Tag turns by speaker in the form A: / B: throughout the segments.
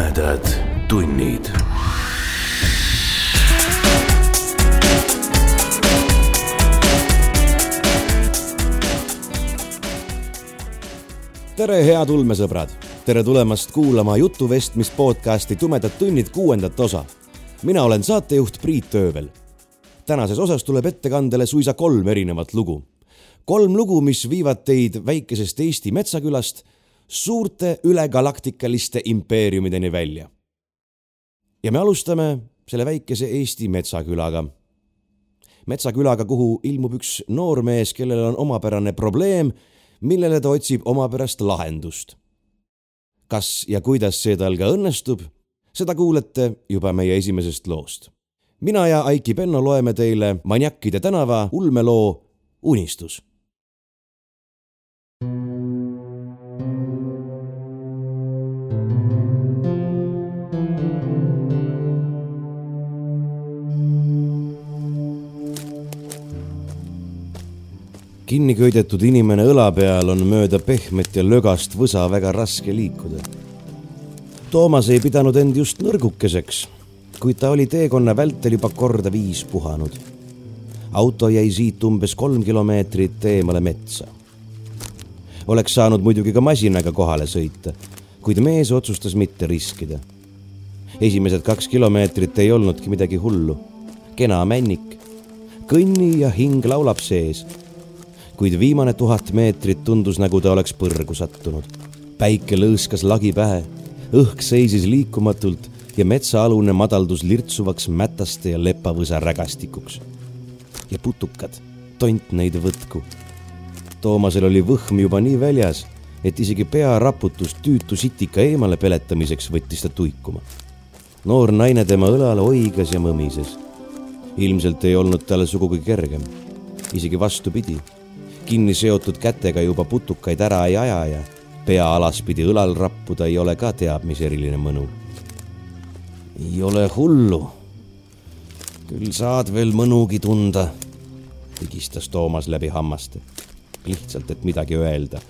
A: tumedad tunnid.
B: tere, head ulmesõbrad! tere tulemast kuulama jutuvestmis podcasti Tumedad tunnid kuuendat osa. mina olen saatejuht Priit Öövel. tänases osas tuleb ettekandele suisa kolm erinevat lugu. kolm lugu, mis viivad teid väikesest Eesti metsakülast suurte ülegalaktikaliste impeeriumideni välja. ja me alustame selle väikese Eesti metsakülaga. metsakülaga, kuhu ilmub üks noormees, kellel on omapärane probleem, millele ta otsib omapärast lahendust. kas ja kuidas see tal ka õnnestub, seda kuulete juba meie esimesest loost. mina ja Aiki Penno loeme teile Maniakkide tänava ulmeloo Unistus kinni köidetud inimene õla peal on mööda pehmet ja lögast võsa väga raske liikuda. Toomas ei pidanud end just nõrgukeseks, kuid ta oli teekonna vältel juba korda viis puhanud. auto jäi siit umbes kolm kilomeetrit eemale metsa. oleks saanud muidugi ka masinaga kohale sõita, kuid mees otsustas mitte riskida. esimesed kaks kilomeetrit ei olnudki midagi hullu. kena männik, kõnni ja hing laulab sees kuid viimane tuhat meetrit tundus, nagu ta oleks põrgu sattunud. päike lõõskas lagi pähe, õhk seisis liikumatult ja metsaalune madaldus lirtsuvaks mätaste ja lepavõsa rägastikuks. ja putukad, tont neid võtku. Toomasel oli võhm juba nii väljas, et isegi pearaputus tüütu sitika eemale peletamiseks võttis ta tuikuma. noor naine tema õlal oigas ja mõmises. ilmselt ei olnud talle sugugi kergem, isegi vastupidi kinni seotud kätega juba putukaid ära ei aja ja pea alaspidi õlal rappuda ei ole ka teab mis eriline mõnu. ei ole hullu. küll saad veel mõnugi tunda, pigistas Toomas läbi hammaste. lihtsalt, et midagi öelda,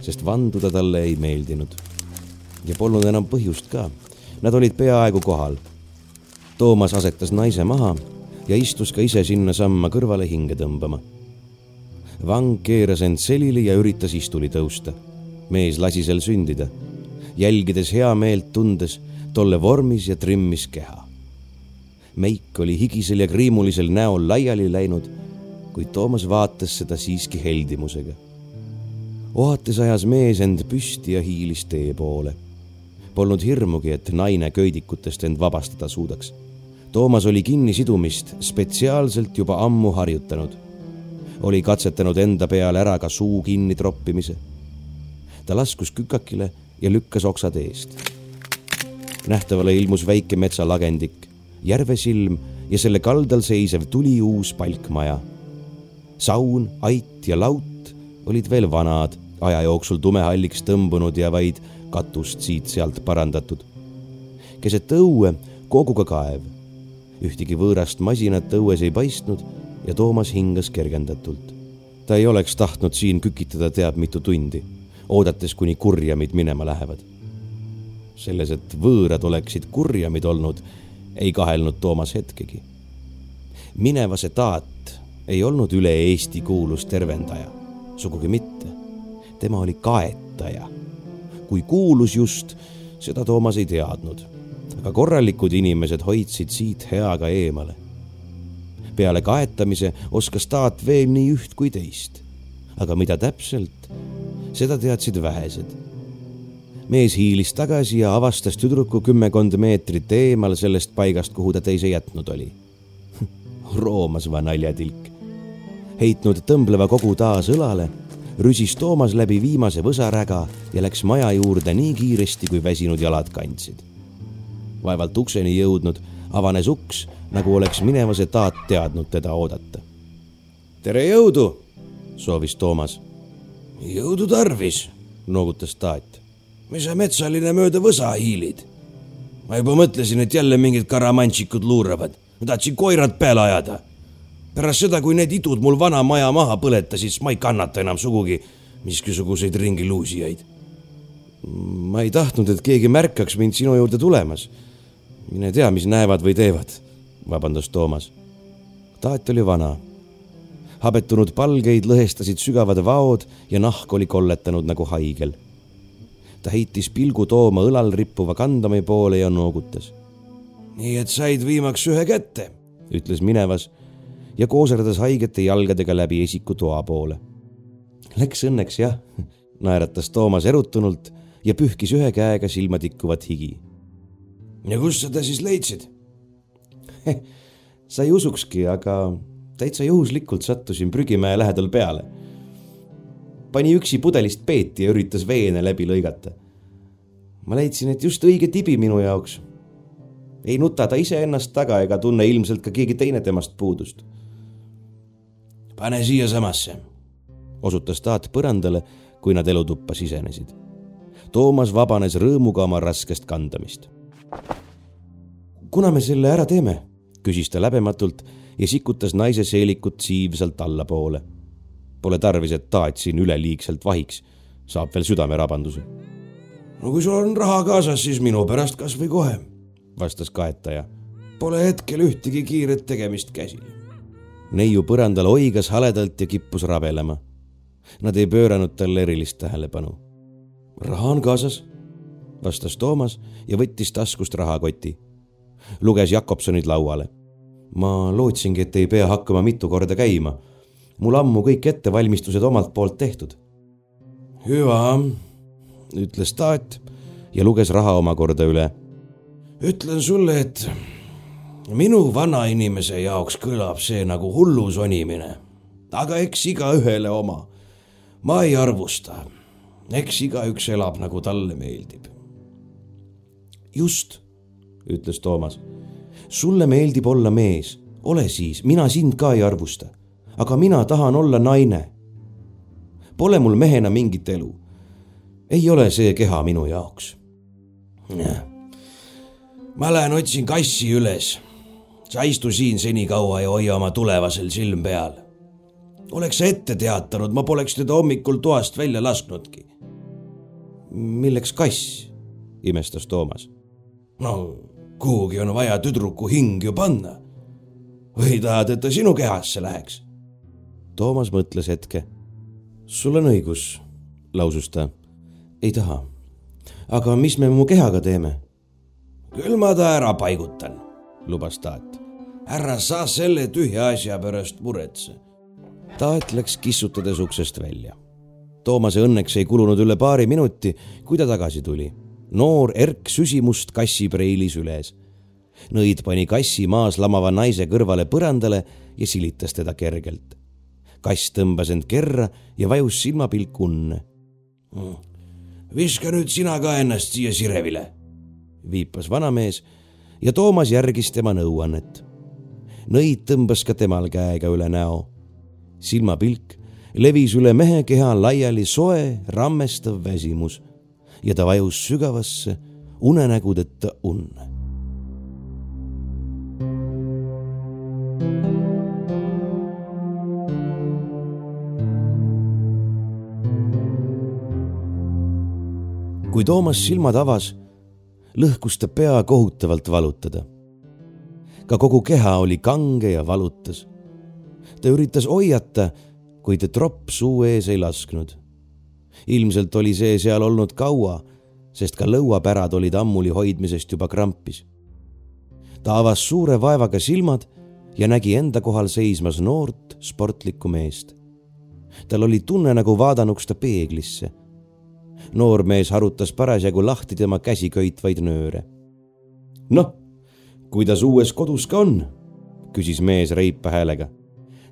B: sest vanduda talle ei meeldinud. ja polnud enam põhjust ka. Nad olid peaaegu kohal. Toomas asetas naise maha ja istus ka ise sinnasamma kõrvale hinge tõmbama vang keeras end selili ja üritas istuli tõusta. mees lasi sel sündida, jälgides heameelt tundes tolle vormis ja trimmis keha. meik oli higisel ja kriimulisel näol laiali läinud, kuid Toomas vaatas seda siiski heldimusega. ohates ajas mees end püsti ja hiilis tee poole. Polnud hirmugi, et naine köidikutest end vabastada suudaks. Toomas oli kinnisidumist spetsiaalselt juba ammu harjutanud oli katsetanud enda peale ära ka suu kinni troppimise. ta laskus kükakile ja lükkas oksad eest. nähtavale ilmus väike metsalagendik, järvesilm ja selle kaldal seisev tuliuus palkmaja. saun, ait ja laut olid veel vanad, aja jooksul tumehalliks tõmbunud ja vaid katust siit-sealt parandatud. keset õue koguga kaev. ühtegi võõrast masinat õues ei paistnud ja Toomas hingas kergendatult. ta ei oleks tahtnud siin kükitada teab mitu tundi, oodates, kuni kurjamid minema lähevad. selles, et võõrad oleksid kurjamid olnud, ei kahelnud Toomas hetkegi. minevase taat ei olnud üle Eesti kuulus tervendaja, sugugi mitte. tema oli kaetaja. kui kuulus just, seda Toomas ei teadnud, aga korralikud inimesed hoidsid siit heaga eemale peale kaetamise oskas taat veel nii üht kui teist. aga mida täpselt, seda teadsid vähesed. mees hiilis tagasi ja avastas tüdruku kümmekond meetrit eemal sellest paigast, kuhu ta teise jätnud oli. roomas va naljatilk. heitnud tõmbleva kogu taas õlale, rüsis Toomas läbi viimase võsaräga ja läks maja juurde nii kiiresti, kui väsinud jalad kandsid. vaevalt ukseni jõudnud, avanes uks nagu oleks minevase taat teadnud teda oodata. tere jõudu, soovis Toomas.
C: jõudu tarvis,
B: noogutas taat.
C: mis sa metsaline mööda võsa hiilid? ma juba mõtlesin, et jälle mingid karamantšikud luuravad. ma tahtsin koerad peale ajada. pärast seda, kui need idud mul vana maja maha põletasid, siis ma ei kannata enam sugugi miskisuguseid ringiluusijaid.
B: ma ei tahtnud, et keegi märkaks mind sinu juurde tulemas. Mine tea, mis näevad või teevad, vabandas Toomas. taat oli vana. habetunud palgeid lõhestasid sügavad vaod ja nahk oli kolletanud nagu haigel. ta heitis pilgu Tooma õlal rippuva kandami poole ja noogutas.
C: nii et said viimaks ühe kätte,
B: ütles minevas ja kooserdas haigete jalgadega läbi esikutoa poole. Läks õnneks jah, naeratas Toomas erutunult ja pühkis ühe käega silma tikkuvat higi.
C: Ja kust sa ta siis leidsid
B: sa ei usukski, aga täitsa juhuslikult sattusin prügimäe lähedal peale. pani üksi pudelist peeti ja üritas veene läbi lõigata. ma leidsin, et just õige tibi minu jaoks. ei nuta ta iseennast taga ega tunne ilmselt ka keegi teine temast puudust
C: pane siiasamasse,
B: osutas taat põrandale, kui nad elutuppa sisenesid. Toomas vabanes rõõmuga oma raskest kandamist. Kuna me selle ära teeme? küsis ta läbematult ja sikutas naise seelikut siivsalt allapoole. Pole tarvis, et taat siin üleliigselt vahiks, saab veel südamerabanduse.
C: no kui sul on raha kaasas, siis minu pärast kas või kohe,
B: vastas kaetaja.
C: Pole hetkel ühtegi kiiret tegemist käsil
B: neiu põrandal oigas haledalt ja kippus rabelema. Nad ei pööranud talle erilist tähelepanu. raha on kaasas, vastas Toomas ja võttis taskust rahakoti. luges Jakobsonid lauale. ma lootsingi, et ei pea hakkama mitu korda käima. mul ammu kõik ettevalmistused omalt poolt tehtud.
C: hüva, ütles Taat
B: ja luges raha omakorda üle.
C: ütlen sulle, et minu vanainimese jaoks kõlab see nagu hullu sonimine. aga eks igaühele oma. ma ei arvusta. eks igaüks elab, nagu talle meeldib.
B: Just, ütles Toomas. sulle meeldib olla mees, ole siis, mina sind ka ei arvusta. aga mina tahan olla naine. Pole mul mehena mingit elu. ei ole see keha minu jaoks.
C: ma lähen otsin kassi üles sa istu siin senikaua ja hoia oma tulevasel silm peal. oleks sa ette teatanud, ma poleks teda hommikul toast välja lasknudki.
B: milleks kass? imestas Toomas.
C: No kuhugi on vaja tüdruku hing ju panna. või tahad, et ta sinu kehasse läheks?
B: Toomas mõtles hetke. sul on õigus, lausus ta. ei taha. aga mis me mu kehaga teeme?
C: küll ma ta ära paigutan lubas Taat. ära sa selle tühja asja pärast muretse.
B: Taat läks kissutades uksest välja. Toomase õnneks ei kulunud üle paari minuti, kui ta tagasi tuli. Noor erk süsimust kassipreili süles. nõid pani kassi maas lamava naise kõrvale põrandale ja silitas teda kergelt. kass tõmbas end kerra ja vajus silmapilk unne.
C: viska nüüd sina ka ennast siia sirevile,
B: viipas vanamees ja Toomas järgis tema nõuannet. nõid tõmbas ka temal käega üle näo. silmapilk levis üle mehe keha laiali soe, rammestav väsimus ja ta vajus sügavasse unenägudeta unne. kui Toomas silmad avas lõhkus ta pea kohutavalt valutada. ka kogu keha oli kange ja valutas. ta üritas hoiata, kuid tropp suu ees ei lasknud. Ilmselt oli see seal olnud kaua, sest ka lõuapärad olid ammuli hoidmisest juba krampis. ta avas suure vaevaga silmad ja nägi enda kohal seismas noort sportlikku meest. tal oli tunne, nagu vaadanuks ta peeglisse noormees harutas parasjagu lahti tema käsi köitvaid nööre. noh, kuidas uues kodus ka on? küsis mees reipa häälega.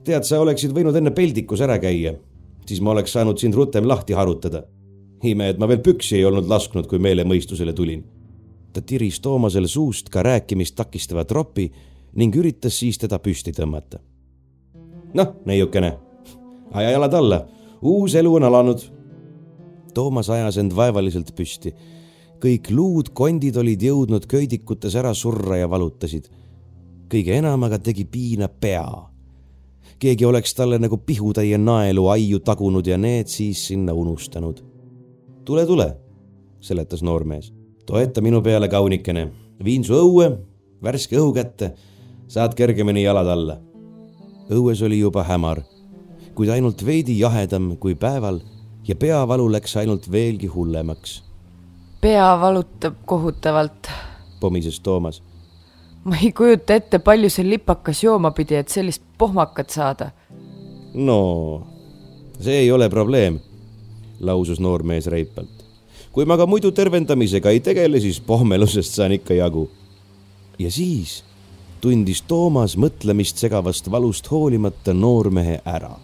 B: tead, sa oleksid võinud enne peldikus ära käia, siis ma oleks saanud sind rutem lahti harutada. ime, et ma veel püksi ei olnud lasknud, kui meele mõistusele tulin. ta tiris Toomasele suust ka rääkimist takistava tropi ning üritas siis teda püsti tõmmata. noh, neiukene, aja jalad alla, uus elu on alanud Toomas ajas end vaevaliselt püsti. kõik luud, kondid olid jõudnud köidikutes ära surra ja valutasid. kõige enam aga tegi piina pea. Keegi oleks talle nagu pihutäie naelu aiu tagunud ja need siis sinna unustanud. tule, tule, seletas noormees. toeta minu peale, kaunikene, viin su õue, värske õhu kätte, saad kergemini jalad alla. õues oli juba hämar, kuid ainult veidi jahedam kui päeval ja peavalu läks ainult veelgi hullemaks.
D: pea valutab kohutavalt,
B: pomises Toomas.
D: Ma ei kujuta ette, palju see lipakas jooma pidi, et sellist pohmakat saada.
B: no see ei ole probleem, lausus noormees reipalt. kui ma ka muidu tervendamisega ei tegele, siis pohmelusest saan ikka jagu. ja siis tundis Toomas mõtlemist segavast valust hoolimata noormehe ära.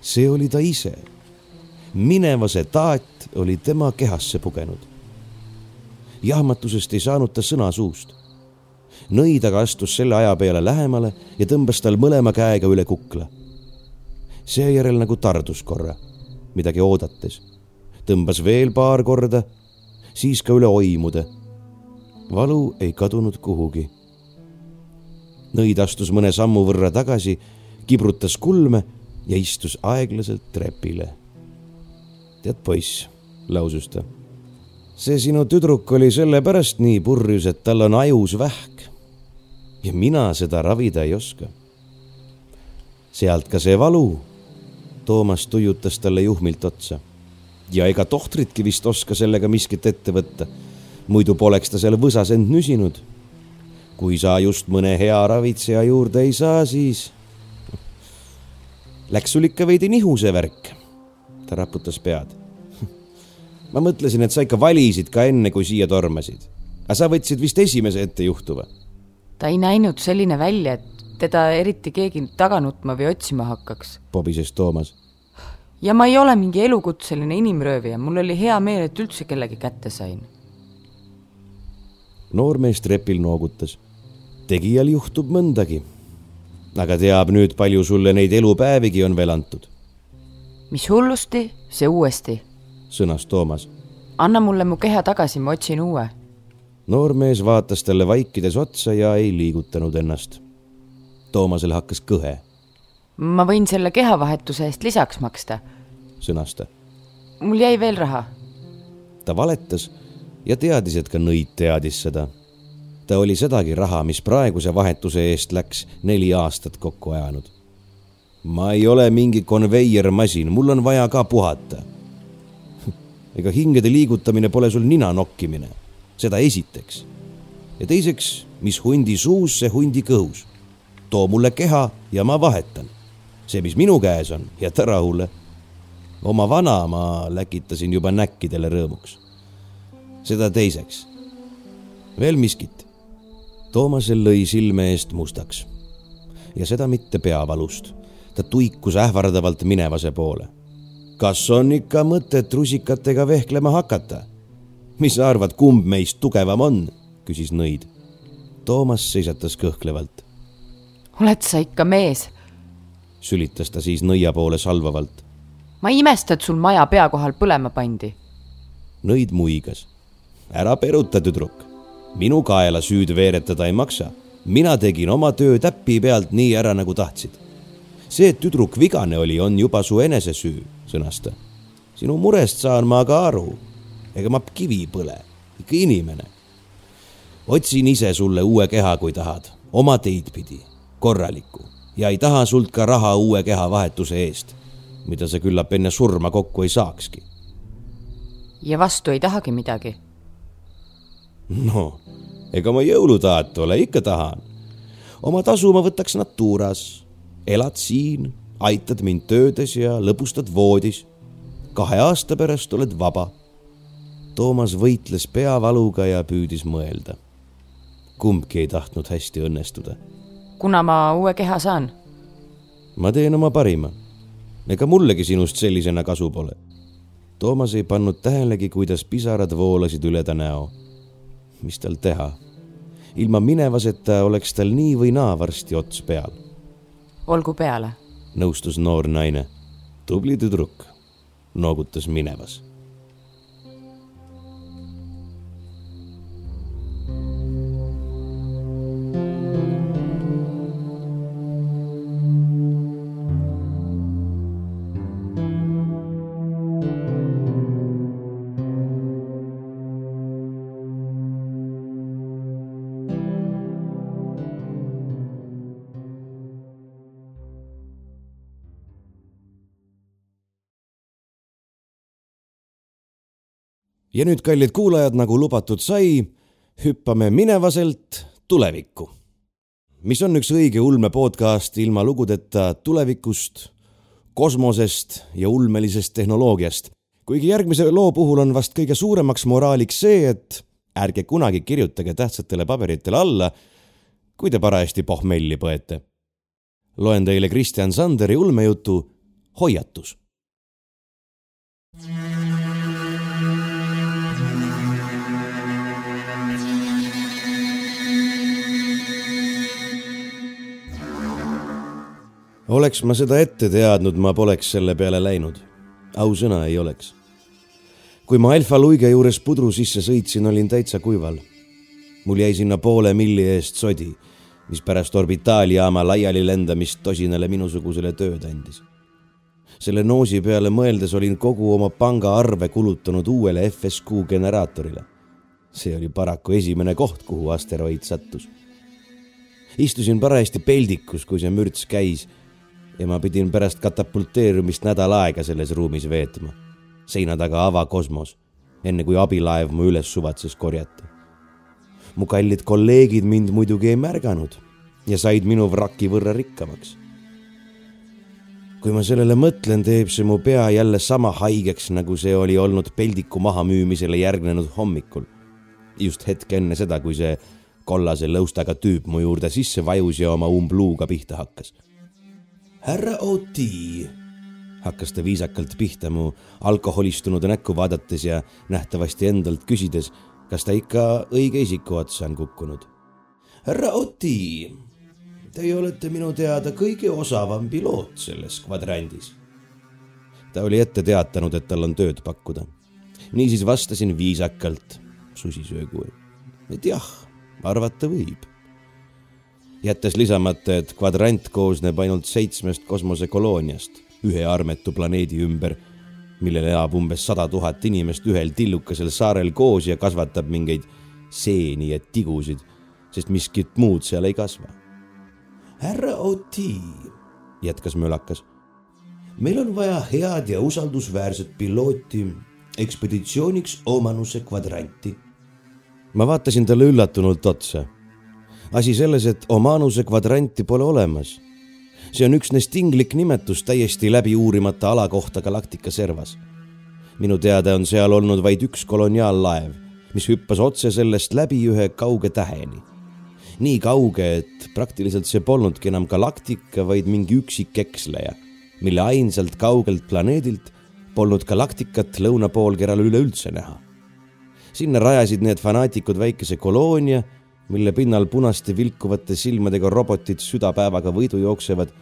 B: see oli ta ise. minevase taat oli tema kehasse pugenud. jahmatusest ei saanud ta sõna suust. Nõid aga astus selle aja peale lähemale ja tõmbas tal mõlema käega üle kukla seejärel nagu tardus korra, midagi oodates. tõmbas veel paar korda, siis ka üle oimude. valu ei kadunud kuhugi. nõid astus mõne sammu võrra tagasi, kibrutas kulme ja istus aeglaselt trepile. tead, poiss, lausus ta, see sinu tüdruk oli sellepärast nii purjus, et tal on ajus vähk. ja mina seda ravida ei oska sealt ka see valu Toomas tuiutas talle juhmilt otsa. ja ega tohtritki vist oska sellega miskit ette võtta. muidu poleks ta seal võsas end nüsinud. kui sa just mõne hea ravitseja juurde ei saa, siis. Läks sul ikka veidi nihu see värk? ta raputas pead. Ma mõtlesin, et sa ikka valisid ka enne, kui siia tormasid. aga sa võtsid vist esimese ette juhtuva.
D: ta ei näinud selline välja, et teda eriti keegi taga nutma või otsima hakkaks.
B: pobises Toomas.
D: ja ma ei ole mingi elukutseline inimröövija, mul oli hea meel, et üldse kellegi kätte sain.
B: noormees trepil noogutas. tegijal juhtub mõndagi. aga teab nüüd, palju sulle neid elupäevigi on veel antud.
D: mis hullusti, see uuesti,
B: sõnas Toomas.
D: anna mulle mu keha tagasi, ma otsin uue.
B: noormees vaatas talle vaikides otsa ja ei liigutanud ennast Toomasel hakkas kõhe.
D: ma võin selle kehavahetuse eest lisaks maksta,
B: sõnas ta.
D: mul jäi veel raha.
B: ta valetas ja teadis, et ka nõid teadis seda. ta oli sedagi raha, mis praeguse vahetuse eest läks neli aastat kokku ajanud. ma ei ole mingi konveiermasin, mul on vaja ka puhata. Ega hingede liigutamine pole sul nina nokkimine, seda esiteks. ja teiseks, mis hundi suus, see hundi kõhus too mulle keha ja ma vahetan. see, mis minu käes on, jäta rahule. oma vana ma läkitasin juba näkkidele rõõmuks. seda teiseks. veel miskit. Toomasel lõi silme eest mustaks. ja seda mitte peavalust. ta tuikus ähvardavalt minevase poole. Kas on ikka mõtet rusikatega vehklema hakata? mis sa arvad, kumb meist tugevam on? küsis nõid. Toomas seisatas kõhklevalt
D: oled sa ikka mees?
B: sülitas ta siis nõia poole salvavalt.
D: ma ei imesta, et sul maja pea kohal põlema pandi.
B: nõid muigas. ära peruta, tüdruk. minu kaela süüd veeretada ei maksa. mina tegin oma töö täpi pealt nii ära, nagu tahtsid. See, et tüdruk vigane oli, on juba su enese süü, sõnas ta. sinu murest saan ma ka aru. ega ma kivi põle, ikka inimene. otsin ise sulle uue keha, kui tahad, oma teid pidi korralikku ja ei taha sult ka raha uue kehavahetuse eest, mida sa küllap enne surma kokku ei saakski.
D: ja vastu ei tahagi midagi?
B: no, ega ma jõulutaat ole, ikka tahan. oma tasu ma võtaks Naturas. Elad siin, aitad mind töödes ja lõbustad voodis. kahe aasta pärast oled vaba. Toomas võitles peavaluga ja püüdis mõelda. kumbki ei tahtnud hästi õnnestuda
D: kuna ma uue keha saan?
B: ma teen oma parima. ega mullegi sinust sellisena kasu pole. Toomas ei pannud tähelegi, kuidas pisarad voolasid üle ta näo. mis tal teha? ilma minevaseta oleks tal nii või naa varsti ots peal.
D: Olgu peale,
B: nõustus noor naine. tubli tüdruk, noogutas minevas ja nüüd, kallid kuulajad, nagu lubatud sai, hüppame minevaselt tulevikku. mis on üks õige ulme podcast ilma lugudeta tulevikust, kosmosest ja ulmelisest tehnoloogiast. kuigi järgmise loo puhul on vast kõige suuremaks moraaliks see, et ärge kunagi kirjutage tähtsatele paberitele alla, kui te parajasti pohmelli põete. loen teile Kristjan Sanderi ulmejutu Hoiatus oleks ma seda ette teadnud, ma poleks selle peale läinud. ausõna ei oleks. kui ma Alfa Luige juures pudru sisse sõitsin, olin täitsa kuival. mul jäi sinna poole milli eest sodi, mis pärast orbitaaljaama laiali lendamist tosinale minusugusele tööd andis. selle noosi peale mõeldes olin kogu oma pangaarve kulutanud uuele FSQ generaatorile. see oli paraku esimene koht, kuhu asteroid sattus istusin parajasti peldikus, kui see mürts käis ja ma pidin pärast katapulteerumist nädal aega selles ruumis veetma. seina taga avakosmos, enne kui abilaev mu üles suvatses korjata. mu kallid kolleegid mind muidugi ei märganud ja said minu vraki võrra rikkamaks. kui ma sellele mõtlen, teeb see mu pea jälle sama haigeks, nagu see oli olnud peldiku mahamüümisele järgnenud hommikul. just hetk enne seda, kui see kollase lõustaga tüüp mu juurde sisse vajus ja oma umbluuga pihta hakkas
C: härra Oti,
B: hakkas ta viisakalt pihta mu alkoholistunud näkku vaadates ja nähtavasti endalt küsides, kas ta ikka õige isiku otsa on kukkunud.
C: härra Oti, teie olete minu teada kõige osavam piloot selles kvadrandis.
B: ta oli ette teatanud, et tal on tööd pakkuda. niisiis vastasin viisakalt, susisöögu, et jah, arvata võib jättes lisamata, et kvadrant koosneb ainult seitsmest kosmosekolooniast ühe armetu planeedi ümber, millel elab umbes sada tuhat inimest ühel tillukesel saarel koos ja kasvatab mingeid seeni ja tigusid, sest miskit muud seal ei kasva.
C: härra Oti,
B: jätkas mölakas.
C: meil on vaja head ja usaldusväärset pilooti ekspeditsiooniks Omanuse kvadranti.
B: ma vaatasin talle üllatunult otsa asi selles, et Omanuse kvadranti pole olemas. see on üksnes tinglik nimetus täiesti läbi uurimata ala kohta galaktika servas. minu teada on seal olnud vaid üks koloniaallaev, mis hüppas otse sellest läbi ühe kauge täheni. nii kauge, et praktiliselt see polnudki enam galaktika, vaid mingi üksik eksleja, mille ainsalt kaugelt planeedilt polnud galaktikat lõunapoolkeral üleüldse näha. sinna rajasid need fanaatikud väikese koloonia mille pinnal punaste vilkuvate silmadega robotid südapäevaga võidu jooksevad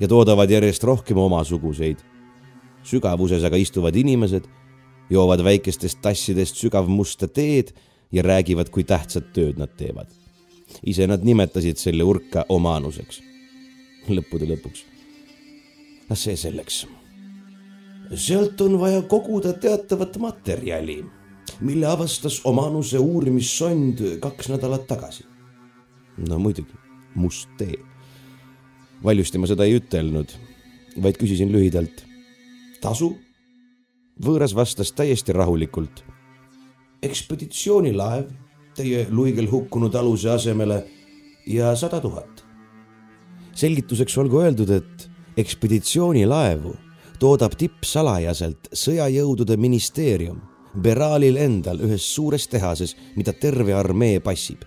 B: ja toodavad järjest rohkem omasuguseid. sügavuses aga istuvad inimesed, joovad väikestest tassidest sügavmusta teed ja räägivad, kui tähtsat tööd nad teevad. ise nad nimetasid selle urka omanuseks. lõppude lõpuks. see selleks.
C: sealt on vaja koguda teatavat materjali mille avastas omanuse uurimissond kaks nädalat tagasi.
B: no muidugi, must tee. valjusti ma seda ei ütelnud, vaid küsisin lühidalt.
C: tasu?
B: võõras vastas täiesti rahulikult.
C: ekspeditsioonilaev teie luigel hukkunud aluse asemele ja sada tuhat.
B: selgituseks olgu öeldud, et ekspeditsioonilaevu toodab tippsalajaselt sõjajõudude ministeerium Beralil endal ühes suures tehases, mida terve armee passib.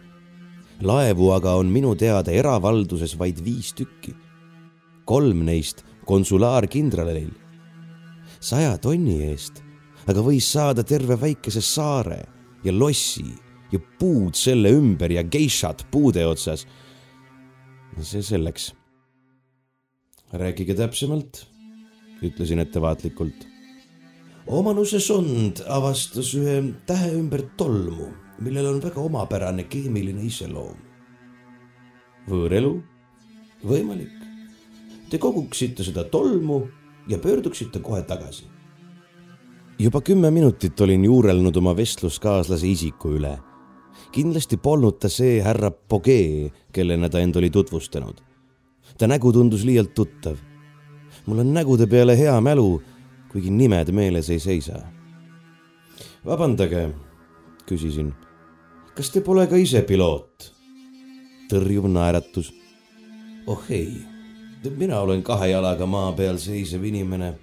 B: laevu aga on minu teada eravalduses vaid viis tükki. kolm neist konsulaarkindralil. saja tonni eest aga võis saada terve väikese saare ja lossi ja puud selle ümber ja geišad puude otsas. see selleks.
C: rääkige täpsemalt, ütlesin ettevaatlikult omanuse sond avastas ühe tähe ümber tolmu, millel on väga omapärane keemiline iseloom.
B: võõrelu?
C: võimalik. Te koguksite seda tolmu ja pöörduksite kohe tagasi.
B: juba kümme minutit olin juurelnud oma vestluskaaslase isiku üle. kindlasti polnud ta see härra Pogee, kellena ta end oli tutvustanud. ta nägu tundus liialt tuttav. mul on nägude peale hea mälu kuigi nimed meeles ei seisa. vabandage, küsisin. kas te pole ka ise piloot? tõrjuv naeratus.
C: oh ei, mina olen kahe jalaga maa peal seisev inimene.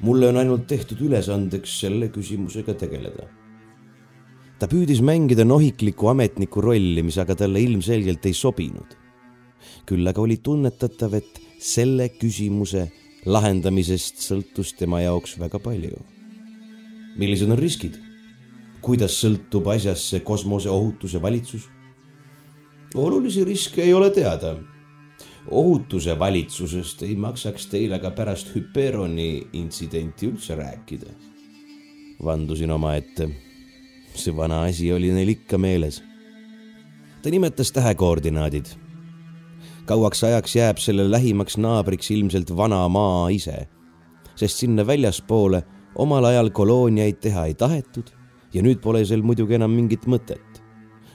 C: mulle on ainult tehtud ülesandeks selle küsimusega tegeleda.
B: ta püüdis mängida nohikliku ametniku rolli, mis aga talle ilmselgelt ei sobinud. küll aga oli tunnetatav, et selle küsimuse lahendamisest sõltus tema jaoks väga palju.
C: millised on riskid? kuidas sõltub asjasse kosmoseohutuse valitsus? olulisi riske ei ole teada. ohutuse valitsusest ei maksaks teile ka pärast Hüperoni intsidenti üldse rääkida.
B: vandusin omaette. see vana asi oli neil ikka meeles. ta nimetas tähekoordinaadid kauaks ajaks jääb selle lähimaks naabriks ilmselt vana maa ise, sest sinna väljaspoole omal ajal kolooniaid teha ei tahetud ja nüüd pole sel muidugi enam mingit mõtet.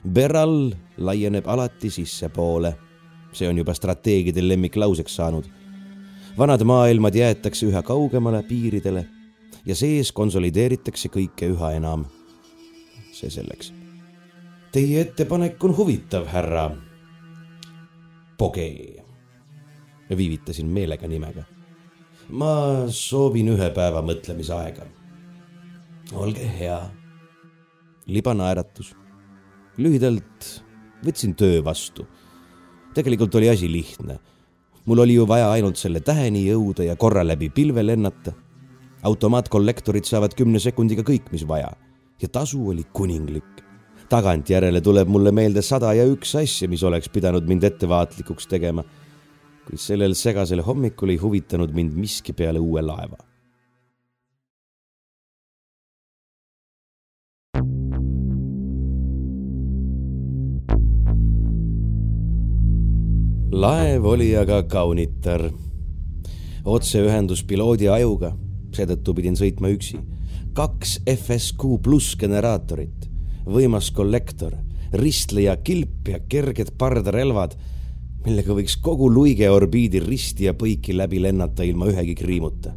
B: Beral laieneb alati sissepoole. see on juba strateegide lemmiklauseks saanud. vanad maailmad jäetakse üha kaugemale piiridele ja sees konsolideeritakse kõike üha enam. see selleks.
C: Teie ettepanek on huvitav, härra Pogee.
B: viivitasin meelega nimega.
C: ma soovin ühe päeva mõtlemisaega. olge hea.
B: libanaeratus. lühidalt võtsin töö vastu. tegelikult oli asi lihtne. mul oli ju vaja ainult selle täheni jõuda ja korra läbi pilve lennata. automaatkollektorid saavad kümne sekundiga kõik, mis vaja ja tasu oli kuninglik tagantjärele tuleb mulle meelde sada ja üks asja, mis oleks pidanud mind ettevaatlikuks tegema. kuid sellel segasel hommikul ei huvitanud mind miski peale uue laeva. laev oli aga kaunitar. otseühendus piloodi ajuga, seetõttu pidin sõitma üksi. kaks FSQ pluss generaatorit võimas kollektor, ristleja kilp ja kerged pardarelvad, millega võiks kogu luige orbiidi risti ja põiki läbi lennata ilma ühegi kriimuta.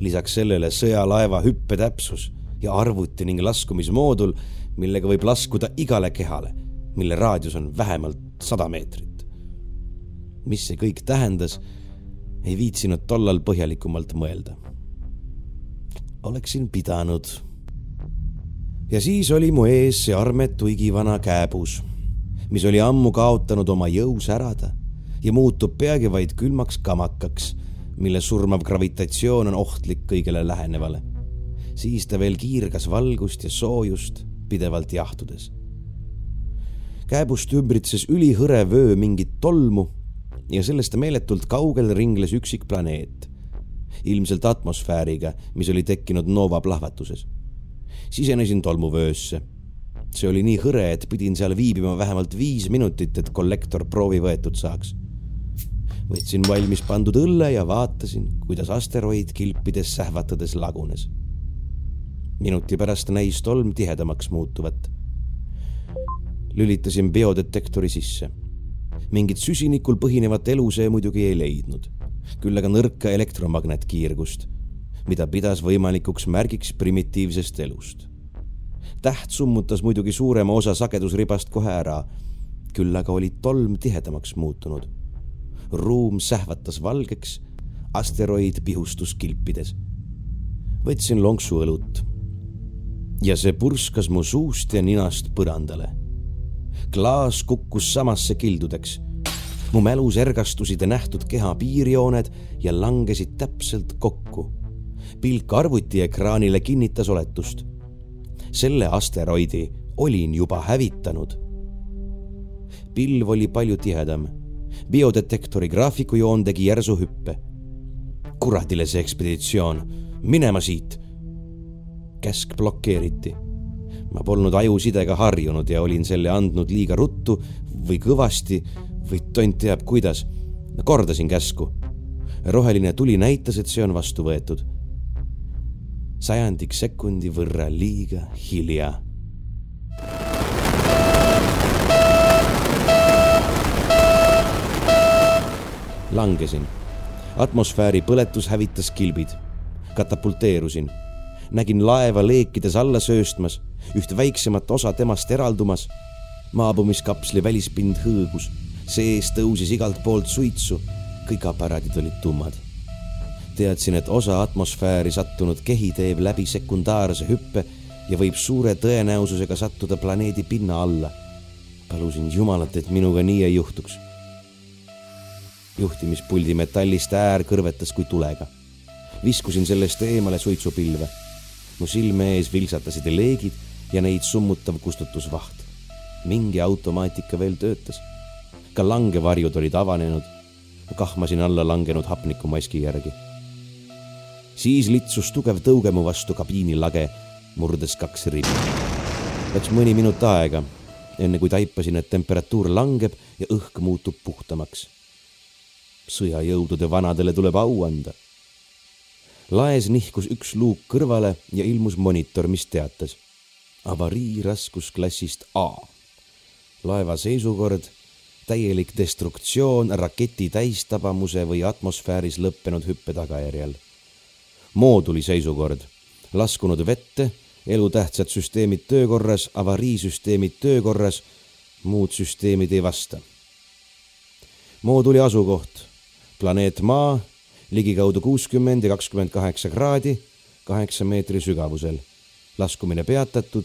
B: lisaks sellele sõjalaeva hüppetäpsus ja arvuti ning laskumismoodul, millega võib laskuda igale kehale, mille raadius on vähemalt sada meetrit. mis see kõik tähendas, ei viitsinud tollal põhjalikumalt mõelda. oleksin pidanud ja siis oli mu ees see armetu igivana kääbus, mis oli ammu kaotanud oma jõu särada ja muutub peagi vaid külmaks kamakaks, mille surmav gravitatsioon on ohtlik kõigele lähenevale. siis ta veel kiirgas valgust ja soojust pidevalt jahtudes. kääbust ümbritses ülihõre vöö mingit tolmu ja sellest meeletult kaugel ringles üksik planeet, ilmselt atmosfääriga, mis oli tekkinud Nova plahvatuses sisenesin tolmuvöösse. see oli nii hõre, et pidin seal viibima vähemalt viis minutit, et kollektor proovi võetud saaks. võtsin valmis pandud õlle ja vaatasin, kuidas asteroid kilpides sähvatades lagunes. minuti pärast näis tolm tihedamaks muutuvat. lülitasin biodetektori sisse. mingit süsinikul põhinevat elu see muidugi ei leidnud, küll aga nõrka elektromagnetkiirgust mida pidas võimalikuks märgiks primitiivsest elust. täht summutas muidugi suurema osa sagedusribast kohe ära, küll aga oli tolm tihedamaks muutunud. ruum sähvatas valgeks, asteroid pihustus kilpides. võtsin lonksu õlut ja see purskas mu suust ja ninast põrandale. klaas kukkus samasse kildudeks mu mälus ergastusid nähtud keha piirjooned ja langesid täpselt kokku pilk arvutiekraanile kinnitas oletust. selle asteroidi olin juba hävitanud. pilv oli palju tihedam. biodetektori graafikujoon tegi järsu hüppe. kuradile see ekspeditsioon, minema siit. käsk blokeeriti. ma polnud ajusidega harjunud ja olin selle andnud liiga ruttu või kõvasti või tont teab kuidas. kordasin käsku roheline tuli näitas, et see on vastu võetud sajandik sekundi võrra liiga hilja. langesin. atmosfääri põletus hävitas kilbid. katapulteerusin. nägin laeva leekides alla sööstmas, üht väiksemat osa temast eraldumas. maabumiskapsli välispind hõõgus, sees tõusis igalt poolt suitsu, kõik aparaadid olid tummad. Teadsin, et osa atmosfääri sattunud kehi teeb läbi sekundaarse hüppe ja võib suure tõenäosusega sattuda planeedi pinna alla. palusin Jumalat, et minuga nii ei juhtuks. juhtimispuldi metallist äär kõrvetas kui tulega. viskusin sellest eemale suitsupilve. mu silme ees vilksatasid leegid ja neid summutav kustutusvaht. mingi automaatika veel töötas. ka langevarjud olid avanenud. kahmasin alla langenud hapnikumaski järgi. Siis litsus tugev tõuge mu vastu kabiinilage murdes kaks ribi. Läks mõni minut aega, enne kui taipasin, et temperatuur langeb ja õhk muutub puhtamaks. sõjajõudude vanadele tuleb au anda. laes nihkus üks luuk kõrvale ja ilmus monitor, mis teatas avarii raskusklassist A. laeva seisukord, täielik destruktsioon raketi täistabamuse või atmosfääris lõppenud hüppe tagajärjel. Mooduli seisukord, laskunud vette elutähtsad süsteemid töökorras, avariisüsteemid töökorras, muud süsteemid ei vasta. mooduli asukoht, planeet Maa, ligikaudu kuuskümmend ja kakskümmend kaheksa kraadi, kaheksa meetri sügavusel. laskumine peatatud,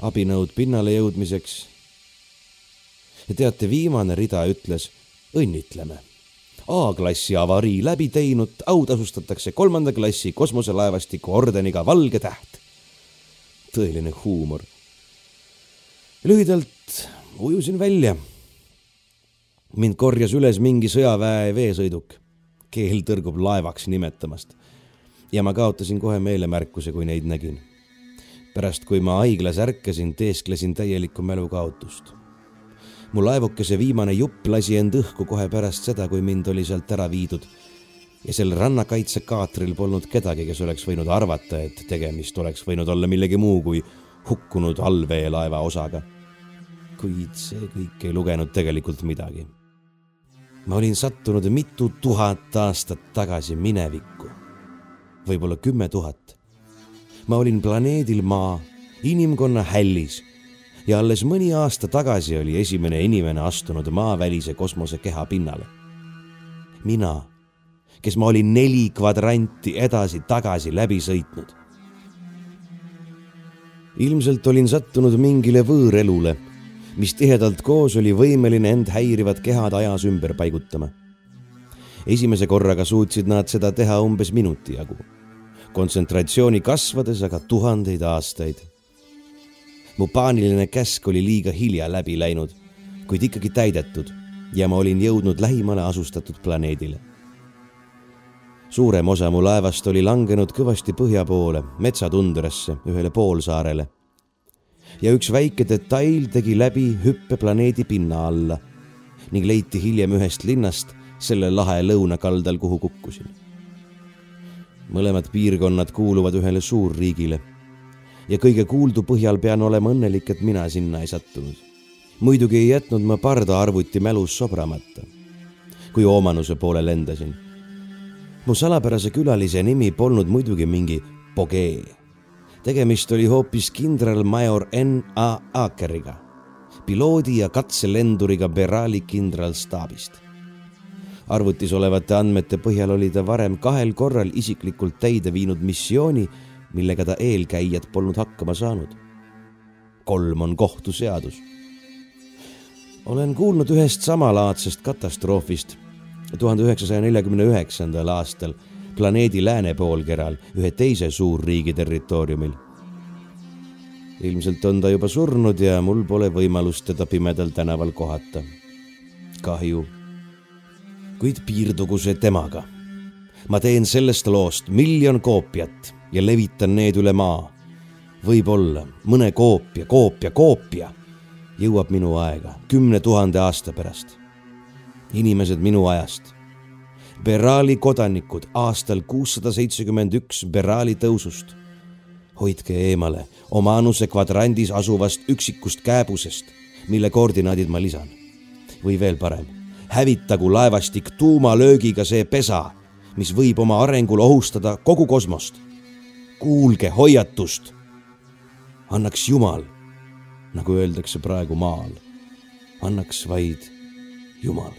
B: abinõud pinnale jõudmiseks. ja teate, viimane rida ütles õnnitleme A-klassi avarii läbi teinud autasustatakse kolmanda klassi kosmoselaevastiku ordeniga Valge Täht tõeline huumor. lühidalt ujusin välja. mind korjas üles mingi sõjaväe veesõiduk. keel tõrgub laevaks nimetamast. ja ma kaotasin kohe meelemärkuse, kui neid nägin. pärast, kui ma haiglas ärkasin, teesklesin täielikku mälukaotust mu laevukese viimane jupp lasi end õhku kohe pärast seda, kui mind oli sealt ära viidud ja sel rannakaitsekaatril polnud kedagi, kes oleks võinud arvata, et tegemist oleks võinud olla millegi muu kui hukkunud allveelaeva osaga. kuid see kõik ei lugenud tegelikult midagi. ma olin sattunud mitu tuhat aastat tagasi minevikku, võib-olla kümme tuhat. ma olin planeedil Maa, inimkonna hällis ja alles mõni aasta tagasi oli esimene inimene astunud maavälise kosmosekeha pinnale. mina kes ma olin neli kvadranti edasi-tagasi läbi sõitnud. ilmselt olin sattunud mingile võõrelule, mis tihedalt koos oli võimeline end häirivad kehad ajas ümber paigutama. esimese korraga suutsid nad seda teha umbes minuti jagu, kontsentratsiooni kasvades aga tuhandeid aastaid. Mu paaniline käsk oli liiga hilja läbi läinud, kuid ikkagi täidetud ja ma olin jõudnud lähimale asustatud planeedile suurem osa mu laevast oli langenud kõvasti põhja poole, metsatundrasse, ühele poolsaarele. ja üks väike detail tegi läbi hüppe planeedi pinna alla ning leiti hiljem ühest linnast selle lahe lõunakaldal, kuhu kukkusin. mõlemad piirkonnad kuuluvad ühele suurriigile ja kõige kuuldu põhjal pean olema õnnelik, et mina sinna ei sattunud. muidugi ei jätnud ma pardaarvuti mälus sobramata, kui Oomanuse poole lendasin mu salapärase külalise nimi polnud muidugi mingi Pogee. tegemist oli hoopis kindralmajor N A Akeriga, piloodi ja katselenduriga Berali kindralstaabist. arvutis olevate andmete põhjal oli ta varem kahel korral isiklikult täide viinud missiooni, millega ta eelkäijad polnud hakkama saanud. kolm on kohtuseadus. olen kuulnud ühest samalaadsest katastroofist tuhande üheksasaja neljakümne üheksandal aastal planeedi lääne poolkeral ühe teise suurriigi territooriumil. ilmselt on ta juba surnud ja mul pole võimalust teda pimedal tänaval kohata. kahju. kuid piirdugu see temaga. Ma teen sellest loost miljon koopiat ja levitan need üle maa. võib-olla mõne koopia, koopia, koopia jõuab minu aega kümne tuhande aasta pärast inimesed minu ajast. Berali kodanikud aastal kuussada seitsekümmend üks Berali tõusust. hoidke eemale Omanuse kvadrandis asuvast üksikust kääbusest, mille koordinaadid ma lisan. või veel parem, hävitagu laevastik tuumalöögiga see pesa, mis võib oma arengul ohustada kogu kosmost.
E: kuulge hoiatust. annaks Jumal, nagu öeldakse praegu maal, annaks vaid Jumal.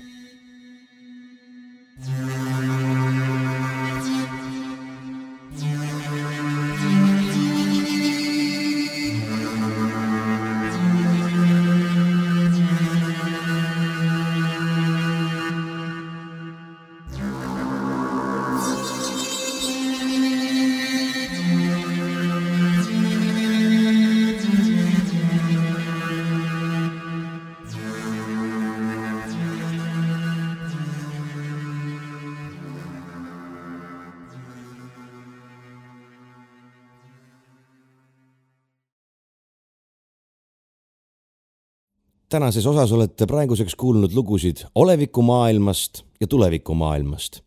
E: Tänases osas olete praeguseks kuulnud lugusid olevikumaailmast ja tulevikumaailmast.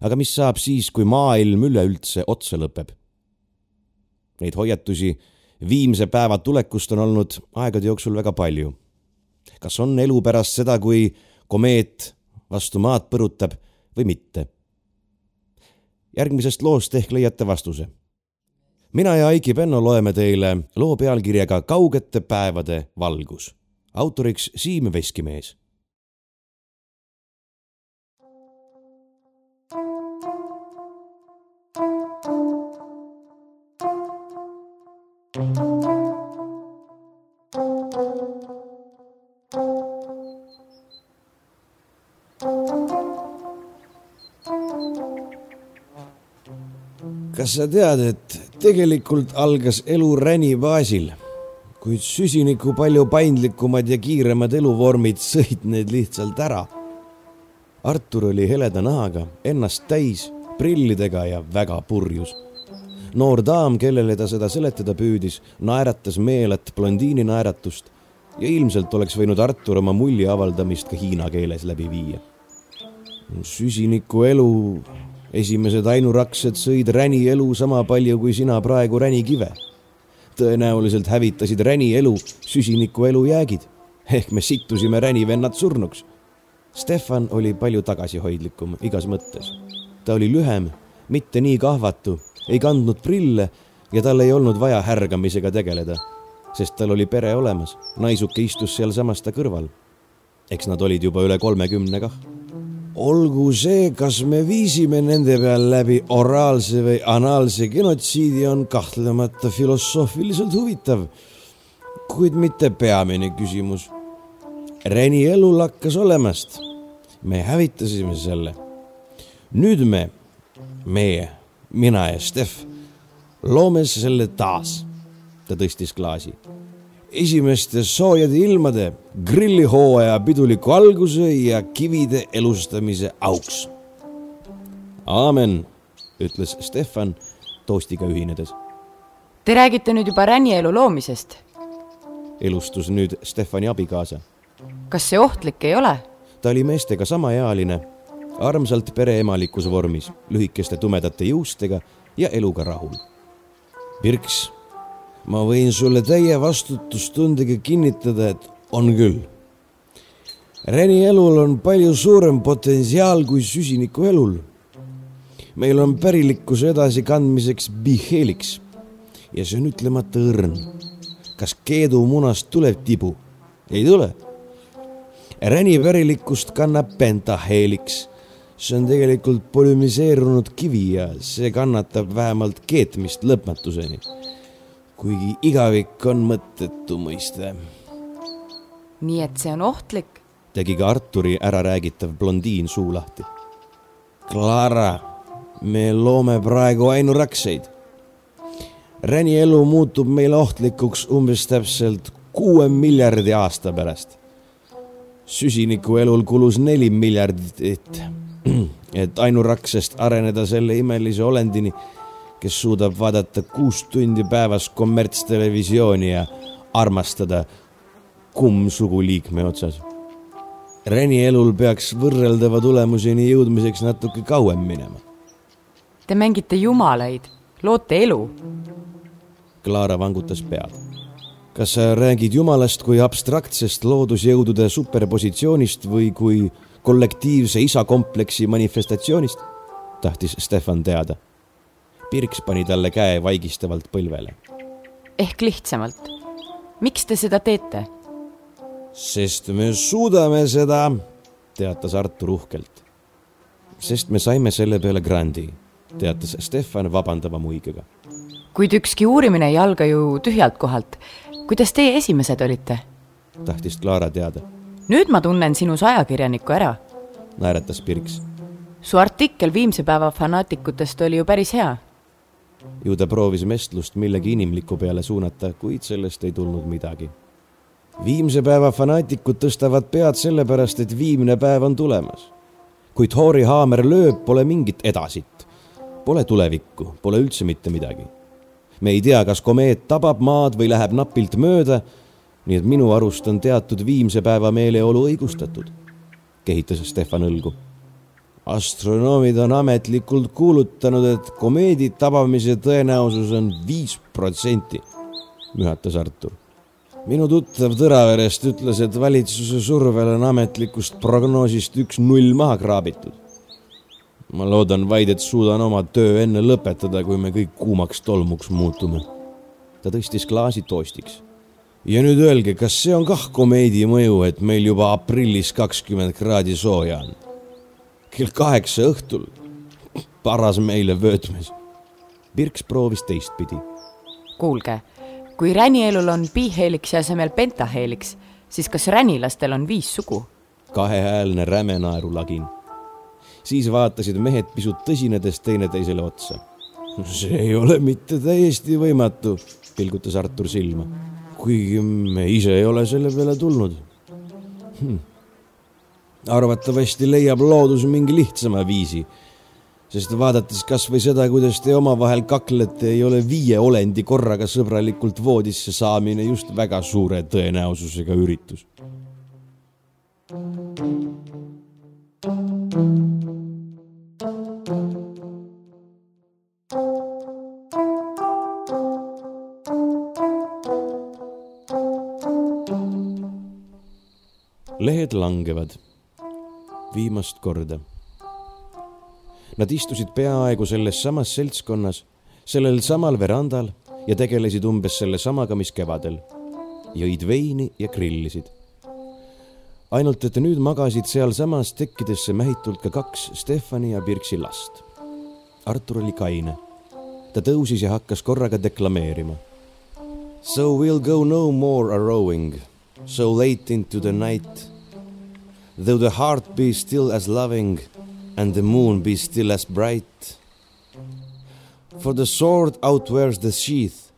E: aga mis saab siis, kui maailm üleüldse otsa lõpeb? Neid hoiatusi viimse päeva tulekust on olnud aegade jooksul väga palju. kas on elu pärast seda, kui komeet vastu maad põrutab või mitte? järgmisest loost ehk leiate vastuse. mina ja Aiki Penno loeme teile loo pealkirjaga Kaugete päevade valgus autoriks Siim Veskimees.
B: kas sa tead, et tegelikult algas elu räni baasil kuid süsiniku palju paindlikumad ja kiiremad eluvormid sõid need lihtsalt ära. Artur oli heleda nahaga, ennast täis, prillidega ja väga purjus. noor daam, kellele ta seda seletada püüdis, naeratas meelet blondiini naeratust ja ilmselt oleks võinud Artur oma mulje avaldamist ka hiina keeles läbi viia. süsiniku elu, esimesed ainuraksed sõid räni elu sama palju kui sina praegu ränikive tõenäoliselt hävitasid räni elu süsiniku elujäägid ehk me sittusime ränivennad surnuks. Stefan oli palju tagasihoidlikum igas mõttes. ta oli lühem, mitte nii kahvatu, ei kandnud prille ja tal ei olnud vaja härgamisega tegeleda, sest tal oli pere olemas, naisuke istus sealsamas ta kõrval. eks nad olid juba üle kolmekümne kah olgu see, kas me viisime nende peal läbi oraalse või anaalse genotsiidi, on kahtlemata filosoofiliselt huvitav, kuid mitte peamine küsimus. Reni elu lakkas olemast. me hävitasime selle. nüüd me, meie, mina ja Stef, loome selle taas. ta tõstis klaasi esimeste soojade ilmade, grillihooaja piduliku alguse ja kivide elustamise auks. aamen, ütles Stefan toostiga ühinedes.
D: Te räägite nüüd juba ränielu loomisest?
E: elustus nüüd Stefani abikaasa.
D: kas see ohtlik ei ole?
E: ta oli meestega samaealine, armsalt pereemalikus vormis, lühikeste tumedate juustega ja eluga rahul. Pirks ma võin sulle täie vastutustundega kinnitada, et on küll. Reni elul on palju suurem potentsiaal kui süsiniku elul. meil on pärilikkuse edasikandmiseks biheeliks ja see on ütlemata õrn. kas keedu munast tuleb tibu? ei tule. Räni pärilikkust kannab pentaheeliks. see on tegelikult polümiseerunud kivi ja see kannatab vähemalt keetmist lõpmatuseni kuigi igavik on mõttetu mõiste.
D: nii et see on ohtlik?
E: tegi ka Arturi äraräägitav blondiin suu lahti.
B: Clara, me loome praegu ainurakseid. Räni elu muutub meile ohtlikuks umbes täpselt kuue miljardi aasta pärast. süsiniku elul kulus neli miljardit, et, et ainuraksest areneda selle imelise olendini kes suudab vaadata kuus tundi päevas kommertstelevisiooni ja armastada kummsuguliikme otsas. Reni elul peaks võrreldava tulemuseni jõudmiseks natuke kauem minema.
D: Te mängite jumalaid, loote elu.
E: Klaara vangutas pead. kas sa räägid jumalast kui abstraktsest loodusjõudude superpositsioonist või kui kollektiivse isakompleksi manifestatsioonist? tahtis Stefan teada
B: Pirks pani talle käe vaigistavalt põlvele.
D: ehk lihtsamalt, miks te seda teete?
B: sest me suudame seda, teatas Artur uhkelt. sest me saime selle peale grandi, teatas Stefan vabandava muigega.
D: kuid ükski uurimine ei alga ju tühjalt kohalt. kuidas teie esimesed olite?
B: tahtis Clara teada.
D: nüüd ma tunnen sinus ajakirjanikku ära,
B: naeratas Pirks.
D: su artikkel Viimse päeva fanaatikutest oli ju päris hea.
B: Ju ta proovis mestlust millegi inimliku peale suunata, kuid sellest ei tulnud midagi viimse päeva fanaatikud tõstavad pead sellepärast, et viimne päev on tulemas. kui Thori haamer lööb, pole mingit edasit. Pole tulevikku, pole üldse mitte midagi. me ei tea, kas komeet tabab maad või läheb napilt mööda. nii et minu arust on teatud viimse päeva meeleolu õigustatud, kehitas Stefan õlgu. Astronoomid on ametlikult kuulutanud, et komeedi tabamise tõenäosus on viis protsenti, mühatas Artur minu tuttav Tõraverest ütles, et valitsuse survel on ametlikust prognoosist üks null maha kraabitud. ma loodan vaid, et suudan oma töö enne lõpetada, kui me kõik kuumaks tolmuks muutume. ta tõstis klaasi toostiks. ja nüüd öelge, kas see on kah komeedi mõju, et meil juba aprillis kakskümmend kraadi sooja on? Kell kaheksa õhtul, paras meile vöötmes. Birks proovis teistpidi.
D: kuulge kui ränielul on biheeliks asemel pentaheeliks, siis kas ränilastel on viis sugu?
B: kahehäälne räme naerulagin. siis vaatasid mehed pisut tõsinedes teineteisele otsa. see ei ole mitte täiesti võimatu, pilgutas Artur silma. kuigi me ise ei ole selle peale tulnud hm.. Arvatavasti leiab loodus mingi lihtsama viisi sest vaadates kas või seda, kuidas te omavahel kaklete, ei ole viie olendi korraga sõbralikult voodisse saamine just väga suure tõenäosusega üritus. lehed langevad viimast korda Nad istusid peaaegu selles samas seltskonnas, sellel samal verandal ja tegelesid umbes sellesamaga, mis kevadel. jõid veini ja grillisid. ainult, et nüüd magasid sealsamas tekkidesse mähitult ka kaks Stefani ja Birksi last. Artur oli kaine. ta tõusis ja hakkas korraga deklameerima. So we'll go no more a rowing, so late into the night. Though the heart be still as loving and the moon be still as bright. For the sword outwears the sheath,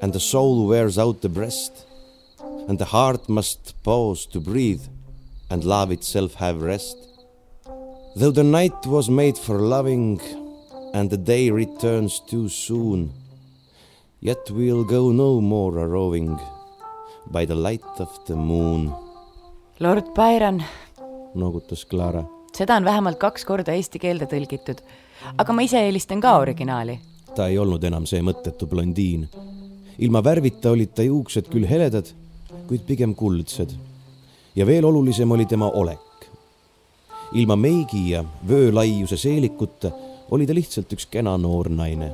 B: and the soul wears out the breast, and the heart must pause to breathe, and love itself have rest. Though the night was made for loving, and the day returns too soon, yet we'll go no more a roving by the light of the moon.
D: Lord Byron,
B: noogutas Clara
D: seda on vähemalt kaks korda eesti keelde tõlgitud. aga ma ise eelistan ka originaali.
B: ta ei olnud enam see mõttetu blondiin. ilma värvita olid ta juuksed küll heledad, kuid pigem kuldsed. ja veel olulisem oli tema olek. ilma meigi ja vöölaiuse seelikuta oli ta lihtsalt üks kena noor naine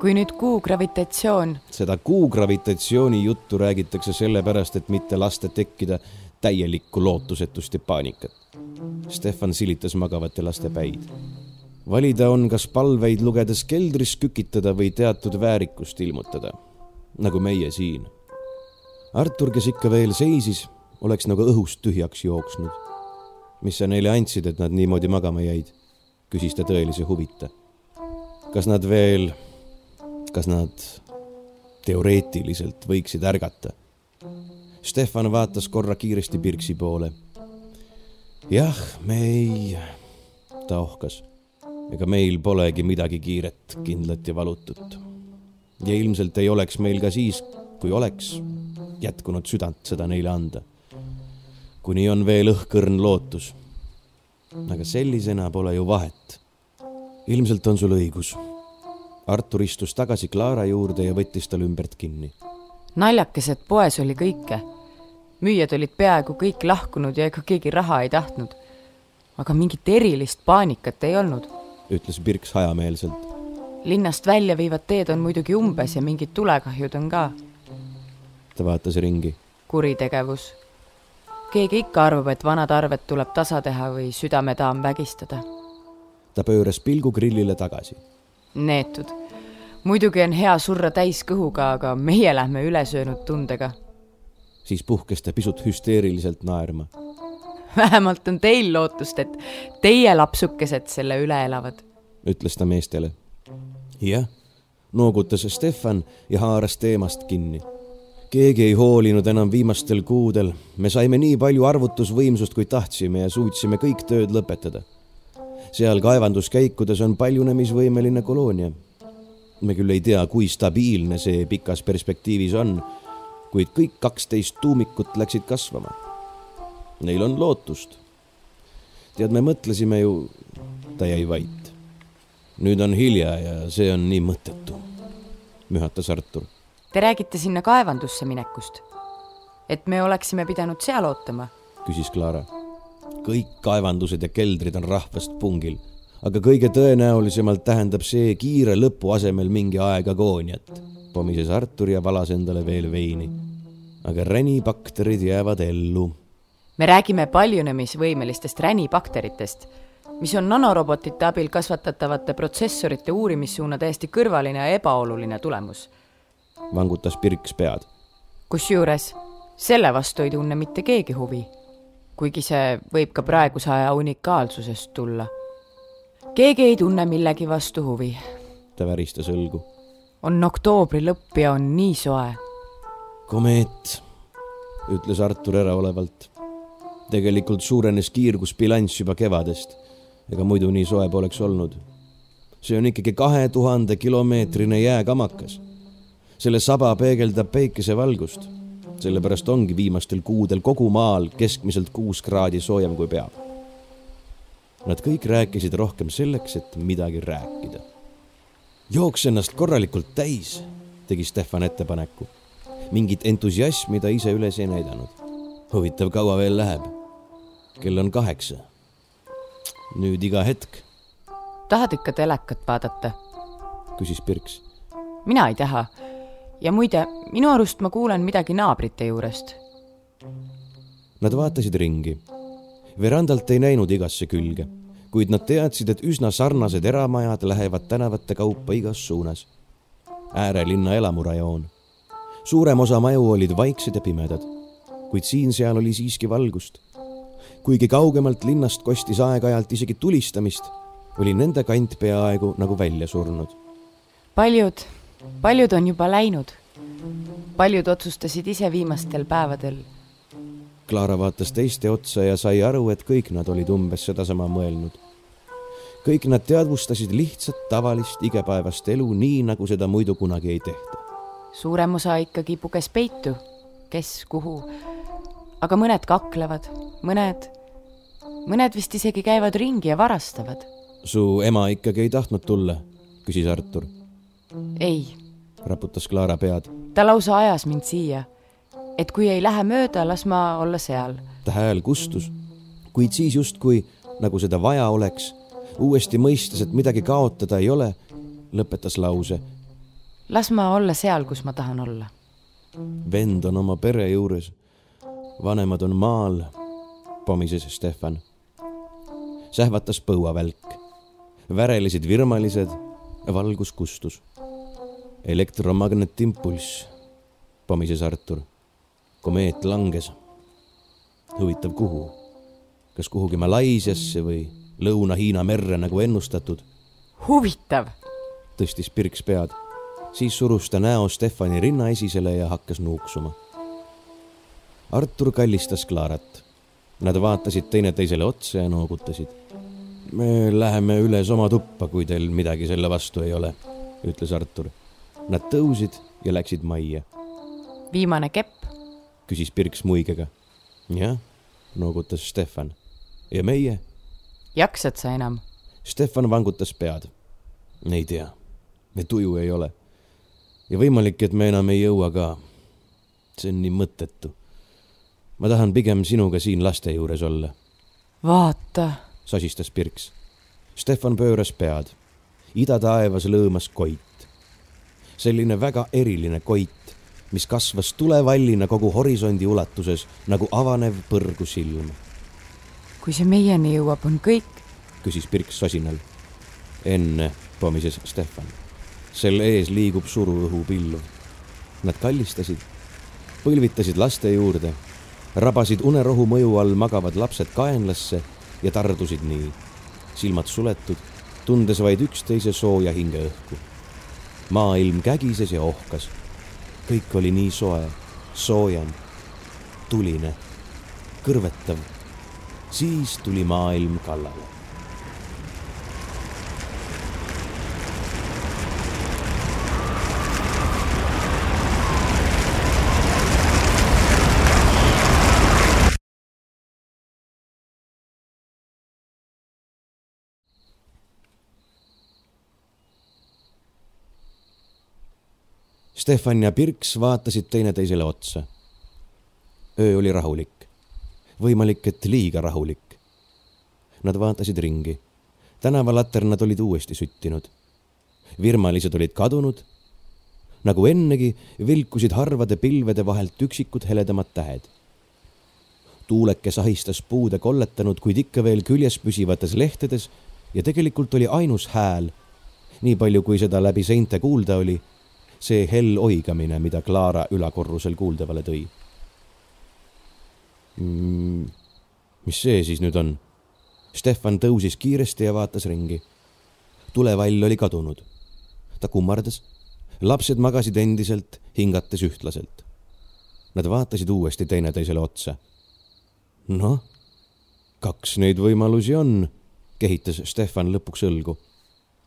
D: kui nüüd kuu gravitatsioon.
B: seda kuu gravitatsiooni juttu räägitakse sellepärast, et mitte lasta tekkida täielikku lootusetust ja paanikat. Stefan silitas magavate laste päid. valida on, kas palveid lugedes keldris kükitada või teatud väärikust ilmutada, nagu meie siin. Artur, kes ikka veel seisis, oleks nagu õhust tühjaks jooksnud. mis sa neile andsid, et nad niimoodi magama jäid? küsis ta tõelise huvita. kas nad veel, kas nad teoreetiliselt võiksid ärgata? Stefan vaatas korra kiiresti Pirksi poole jah, me ei, ta ohkas. ega meil polegi midagi kiiret, kindlat ja valutut. ja ilmselt ei oleks meil ka siis, kui oleks jätkunud südant seda neile anda. kuni on veel õhkõrn lootus. aga sellisena pole ju vahet. ilmselt on sul õigus. Artur istus tagasi Clara juurde ja võttis tal ümbert kinni.
D: naljakas, et poes oli kõike müüjad olid peaaegu kõik lahkunud ja ega keegi raha ei tahtnud. aga mingit erilist paanikat ei olnud,
B: ütles Birks hajameelselt.
D: linnast välja viivad teed on muidugi umbes ja mingid tulekahjud on ka.
B: ta vaatas ringi.
D: kuritegevus. keegi ikka arvab, et vanad arved tuleb tasa teha või südametaam vägistada.
B: ta pööras pilgu grillile tagasi.
D: neetud. muidugi on hea surra täis kõhuga, aga meie lähme ülesöönud tundega.
B: Siis puhkes ta pisut hüsteeriliselt naerma.
D: vähemalt on teil lootust, et teie lapsukesed selle üle elavad,
B: ütles ta meestele jah, noogutas Stefan ja haaras teemast kinni. keegi ei hoolinud enam viimastel kuudel, me saime nii palju arvutusvõimsust, kui tahtsime ja suutsime kõik tööd lõpetada. seal kaevanduskäikudes on paljunemisvõimeline koloonia. me küll ei tea, kui stabiilne see pikas perspektiivis on, kuid kõik kaksteist tuumikut läksid kasvama. Neil on lootust. tead, me mõtlesime ju, ta jäi vait nüüd on hilja ja see on nii mõttetu, mühatas Artur.
D: Te räägite sinna kaevandusse minekust? et me oleksime pidanud seal ootama?
B: küsis Clara. kõik kaevandused ja keldrid on rahvast pungil, aga kõige tõenäolisemalt tähendab see kiire lõpu asemel mingi aegagooniat, pomises Artur ja valas endale veel veini. aga ränibakterid jäävad ellu.
D: me räägime paljunemisvõimelistest ränibakteritest mis on nanorobotite abil kasvatatavate protsessorite uurimissuuna täiesti kõrvaline ja ebaoluline tulemus.
B: vangutas Pirks pead.
D: kusjuures selle vastu ei tunne mitte keegi huvi, kuigi see võib ka praeguse aja unikaalsusest tulla. keegi ei tunne millegi vastu huvi.
B: ta väristas õlgu.
D: On oktoobri lõpp ja on nii soe.
B: komeet, ütles Artur äraolevalt tegelikult suurenes kiirgusbilanss juba kevadest ega muidu nii soe poleks olnud. see on ikkagi kahe tuhande kilomeetrine jääkamakas. selle saba peegeldab päikesevalgust. sellepärast ongi viimastel kuudel kogu maal keskmiselt kuus kraadi soojem kui peab. Nad kõik rääkisid rohkem selleks, et midagi rääkida. Jooks ennast korralikult täis, tegi Stefan ettepaneku. mingit entusiasmi ta ise üles ei näidanud. huvitav, kaua veel läheb? kell on kaheksa nüüd iga hetk.
D: tahad ikka telekat vaadata?
B: küsis Pirks.
D: mina ei taha. ja muide, minu arust ma kuulen midagi naabrite juurest.
B: Nad vaatasid ringi. verandalt ei näinud igasse külge, kuid nad teadsid, et üsna sarnased eramajad lähevad tänavate kaupa igas suunas. äärelinna elamurajoon. suurem osa maju olid vaiksed ja pimedad, kuid siin-seal oli siiski valgust kuigi kaugemalt linnast kostis aeg-ajalt isegi tulistamist, oli nende kant peaaegu nagu välja surnud.
D: paljud, paljud on juba läinud. paljud otsustasid ise viimastel päevadel.
B: Clara vaatas teiste otsa ja sai aru, et kõik nad olid umbes sedasama mõelnud. kõik nad teadvustasid lihtsat tavalist igapäevast elu, nii nagu seda muidu kunagi ei tehta.
D: suurem osa ikkagi puges peitu, kes kuhu aga mõned kaklevad, mõned mõned vist isegi käivad ringi ja varastavad.
B: su ema ikkagi ei tahtnud tulla? küsis Artur.
D: ei.
B: raputas Clara pead.
D: ta lausa ajas mind siia. Et kui ei lähe mööda, las ma olla seal.
B: hääl kustus, kuid siis justkui, nagu seda vaja oleks, uuesti mõistes, et midagi kaotada ei ole, lõpetas lause.
D: las ma olla seal, kus ma tahan olla.
B: vend on oma pere juures. vanemad on maal, pomises Stefan sähvatas põuavälk. värelesid virmalised, valgus kustus. elektromagnetimpulss, pomises Artur. Komeet langes. huvitav, kuhu? kas kuhugi Malaisiasse või Lõuna-Hiina merre nagu ennustatud?
D: huvitav,
B: tõstis Pirks pead. siis surus ta näo Stefani rinnaesisele ja hakkas nuuksuma. Artur kallistas Klaarat. Nad vaatasid teineteisele otsa ja noogutasid me läheme üles oma tuppa, kui teil midagi selle vastu ei ole, ütles Artur. Nad tõusid ja läksid majja.
D: viimane kepp?
B: Küsis Pirks muigega. jah, noogutas Stefan. ja meie?
D: jaksad sa enam?
B: Stefan vangutas pead. ei tea, me tuju ei ole. ja võimalik, et me enam ei jõua ka. see on nii mõttetu. ma tahan pigem sinuga siin laste juures olla.
D: vaata
B: sosistas Pirks. Stefan pööras pead. idataevas lõõmas koit. selline väga eriline koit, mis kasvas tulevallina kogu horisondi ulatuses nagu avanev põrgusilm.
D: kui see meieni jõuab, on kõik?
B: küsis Pirks sosinal. enne, pomises Stefan. selle ees liigub suruõhupilv. Nad kallistasid, põlvitasid laste juurde, rabasid unerohu mõju all magavad lapsed kaenlasse ja tardusid nii, silmad suletud, tundes vaid üksteise sooja hingeõhku. maailm kägises ja ohkas. Kõik oli nii soe, soojam, tuline, kõrvetav. siis tuli maailm kallale. Stefan ja Pirks vaatasid teineteisele otsa. öö oli rahulik. võimalik, et liiga rahulik. Nad vaatasid ringi. tänavalaternad olid uuesti süttinud. virmalised olid kadunud. nagu ennegi, vilkusid harvade pilvede vahelt üksikud heledamad tähed. tuuleke sahistas puude kolletanud, kuid ikka veel küljes püsivates lehtedes ja tegelikult oli ainus hääl, nii palju kui seda läbi seinte kuulda oli see hell oigamine, mida Clara ülakorrusel kuuldavale tõi mm,. mis see siis nüüd on? Stefan tõusis kiiresti ja vaatas ringi. tulevall oli kadunud. ta kummardas. lapsed magasid endiselt, hingates ühtlaselt. Nad vaatasid uuesti teineteisele otsa. noh, kaks neid võimalusi on, kehitas Stefan lõpuks õlgu.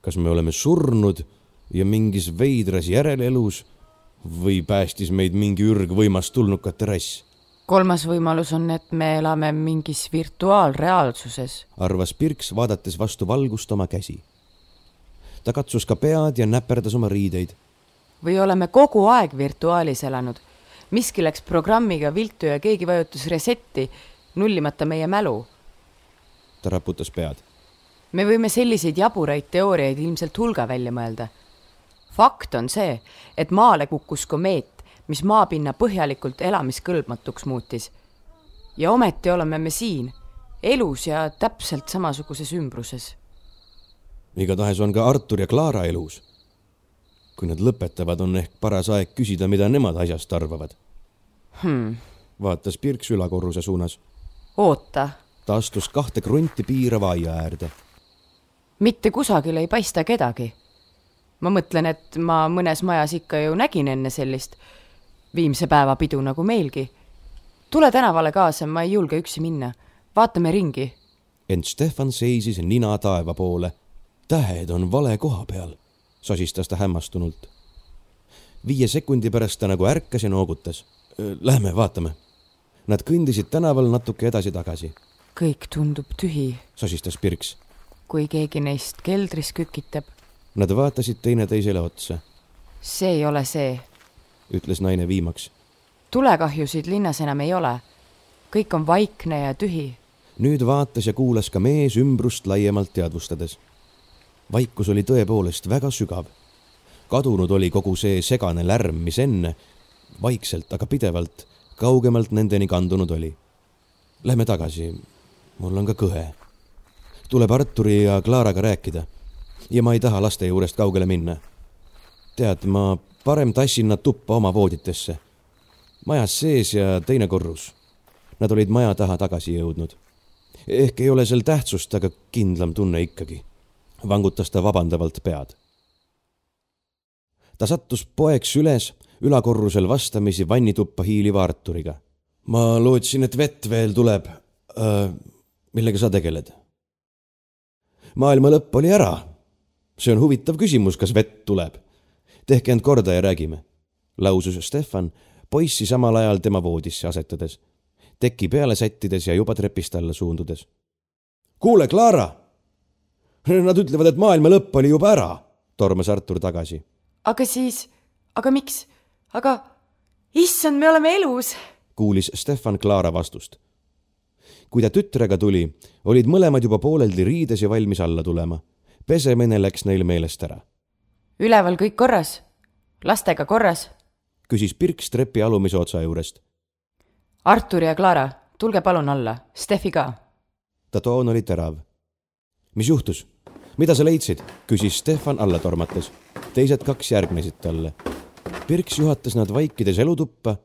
B: kas me oleme surnud ja mingis veidras järelelus või päästis meid mingi ürgvõimas tulnukate rass.
D: kolmas võimalus on, et me elame mingis virtuaalreaalsuses,
B: arvas Pirks, vaadates vastu valgust oma käsi. ta katsus ka pead ja näperdas oma riideid.
D: või oleme kogu aeg virtuaalis elanud. miski läks programmiga viltu ja keegi vajutas reset'i, nullimata meie mälu.
B: ta raputas pead.
D: me võime selliseid jaburaid teooriaid ilmselt hulga välja mõelda fakt on see, et maale kukkus komeet, mis maapinna põhjalikult elamiskõlbmatuks muutis. ja ometi oleme me siin, elus ja täpselt samasuguses ümbruses.
B: igatahes on ka Artur ja Clara elus. kui nad lõpetavad, on ehk paras aeg küsida, mida nemad asjast arvavad
D: hmm..
B: vaatas Pirks ülakorruse suunas.
D: oota.
B: ta astus kahte krunti piirava aia äärde.
D: mitte kusagil ei paista kedagi ma mõtlen, et ma mõnes majas ikka ju nägin enne sellist viimse päeva pidu nagu meilgi. tule tänavale kaasa, ma ei julge üksi minna. vaatame ringi.
B: ent Stefan seisis nina taeva poole. tähed on vale koha peal, sosistas ta hämmastunult. viie sekundi pärast ta nagu ärkas ja noogutas. Lähme vaatame. Nad kõndisid tänaval natuke edasi-tagasi.
D: kõik tundub tühi,
B: sosistas Pirks.
D: kui keegi neist keldris kükitab
B: Nad vaatasid teineteisele otsa.
D: see ei ole see,
B: ütles naine viimaks.
D: tulekahjusid linnas enam ei ole. kõik on vaikne ja tühi.
B: nüüd vaatas ja kuulas ka mees ümbrust laiemalt teadvustades. vaikus oli tõepoolest väga sügav. kadunud oli kogu see segane lärm, mis enne, vaikselt, aga pidevalt, kaugemalt nendeni kandunud oli. Lähme tagasi. mul on ka kõhe. tuleb Arturi ja Klaaraga rääkida ja ma ei taha laste juurest kaugele minna. tead, ma parem tassin nad tuppa oma vooditesse. majas sees ja teine korrus. Nad olid maja taha tagasi jõudnud. ehk ei ole sel tähtsust, aga kindlam tunne ikkagi. vangutas ta vabandavalt pead. ta sattus poeks üles ülakorrusel vastamisi vannituppa hiiliva Arturiga. ma lootsin, et vett veel tuleb äh,. millega sa tegeled? maailma lõpp oli ära see on huvitav küsimus, kas vett tuleb. tehke end korda ja räägime, lausus Stefan poissi samal ajal tema voodisse asetades, teki peale sättides ja juba trepist alla suundudes. kuule, Clara! Nad ütlevad, et maailma lõpp oli juba ära, tormas Artur tagasi.
D: aga siis, aga miks, aga issand, me oleme elus,
B: kuulis Stefan Clara vastust. kui ta tütrega tuli, olid mõlemad juba pooleldi riides ja valmis alla tulema pesemine läks neil meelest ära.
D: üleval kõik korras? lastega korras?
B: küsis Pirks trepi alumise otsa juurest.
D: Artur ja Clara, tulge palun alla, Steffi ka.
B: ta toon oli terav. mis juhtus? mida sa leidsid? küsis Stefan alla tormates. teised kaks järgnesid talle. Pirks juhatas nad vaikides elutuppa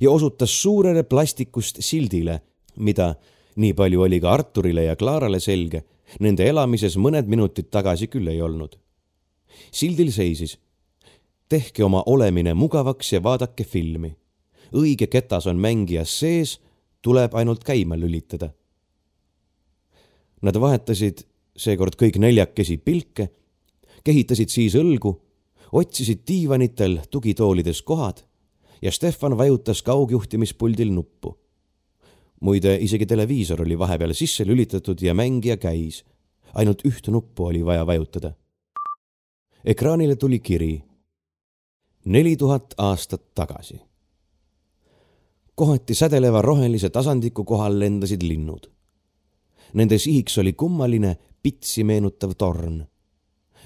B: ja osutas suurele plastikust sildile, mida, nii palju oli ka Arturile ja Klaarale selge, nende elamises mõned minutid tagasi küll ei olnud. sildil seisis. tehke oma olemine mugavaks ja vaadake filmi. õige ketas on mängijas sees, tuleb ainult käima lülitada. Nad vahetasid seekord kõik neljakesi pilke, kehitasid siis õlgu, otsisid diivanitel tugitoolides kohad ja Stefan vajutas kaugjuhtimispuldil nuppu. Muide, isegi televiisor oli vahepeal sisse lülitatud ja mängija käis. ainult ühte nuppu oli vaja vajutada. ekraanile tuli kiri. neli tuhat aastat tagasi. kohati sädeleva rohelise tasandiku kohal lendasid linnud. Nende sihiks oli kummaline pitsi meenutav torn.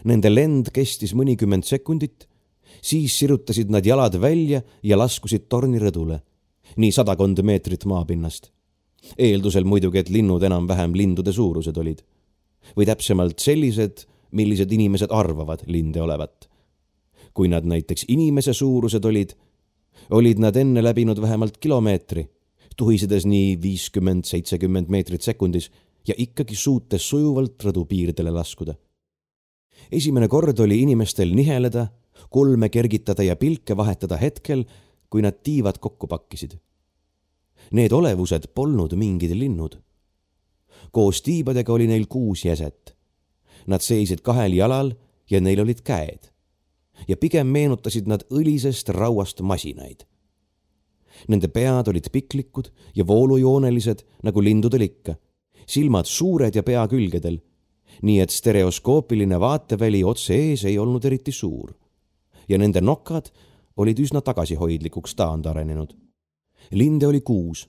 B: Nende lend kestis mõnikümmend sekundit siis sirutasid nad jalad välja ja laskusid tornirõdule, nii sadakond meetrit maapinnast. Eeldusel muidugi, et linnud enam-vähem lindude suurused olid. või täpsemalt sellised, millised inimesed arvavad linde olevat. kui nad näiteks inimese suurused olid, olid nad enne läbinud vähemalt kilomeetri, tuhisedes nii viiskümmend, seitsekümmend meetrit sekundis ja ikkagi suutes sujuvalt rõdu piirdele laskuda. esimene kord oli inimestel niheleda kulme kergitada ja pilke vahetada hetkel, kui nad tiivad kokku pakkisid. Need olevused polnud mingid linnud. koos tiibadega oli neil kuus jäset. Nad seisid kahel jalal ja neil olid käed. ja pigem meenutasid nad õlisest rauast masinaid. Nende pead olid piklikud ja voolujoonelised, nagu lindudel ikka, silmad suured ja pea külgedel, nii et stereoskoopiline vaateväli otse ees ei olnud eriti suur ja nende nokad olid üsna tagasihoidlikuks taandarenenud. Linde oli kuus.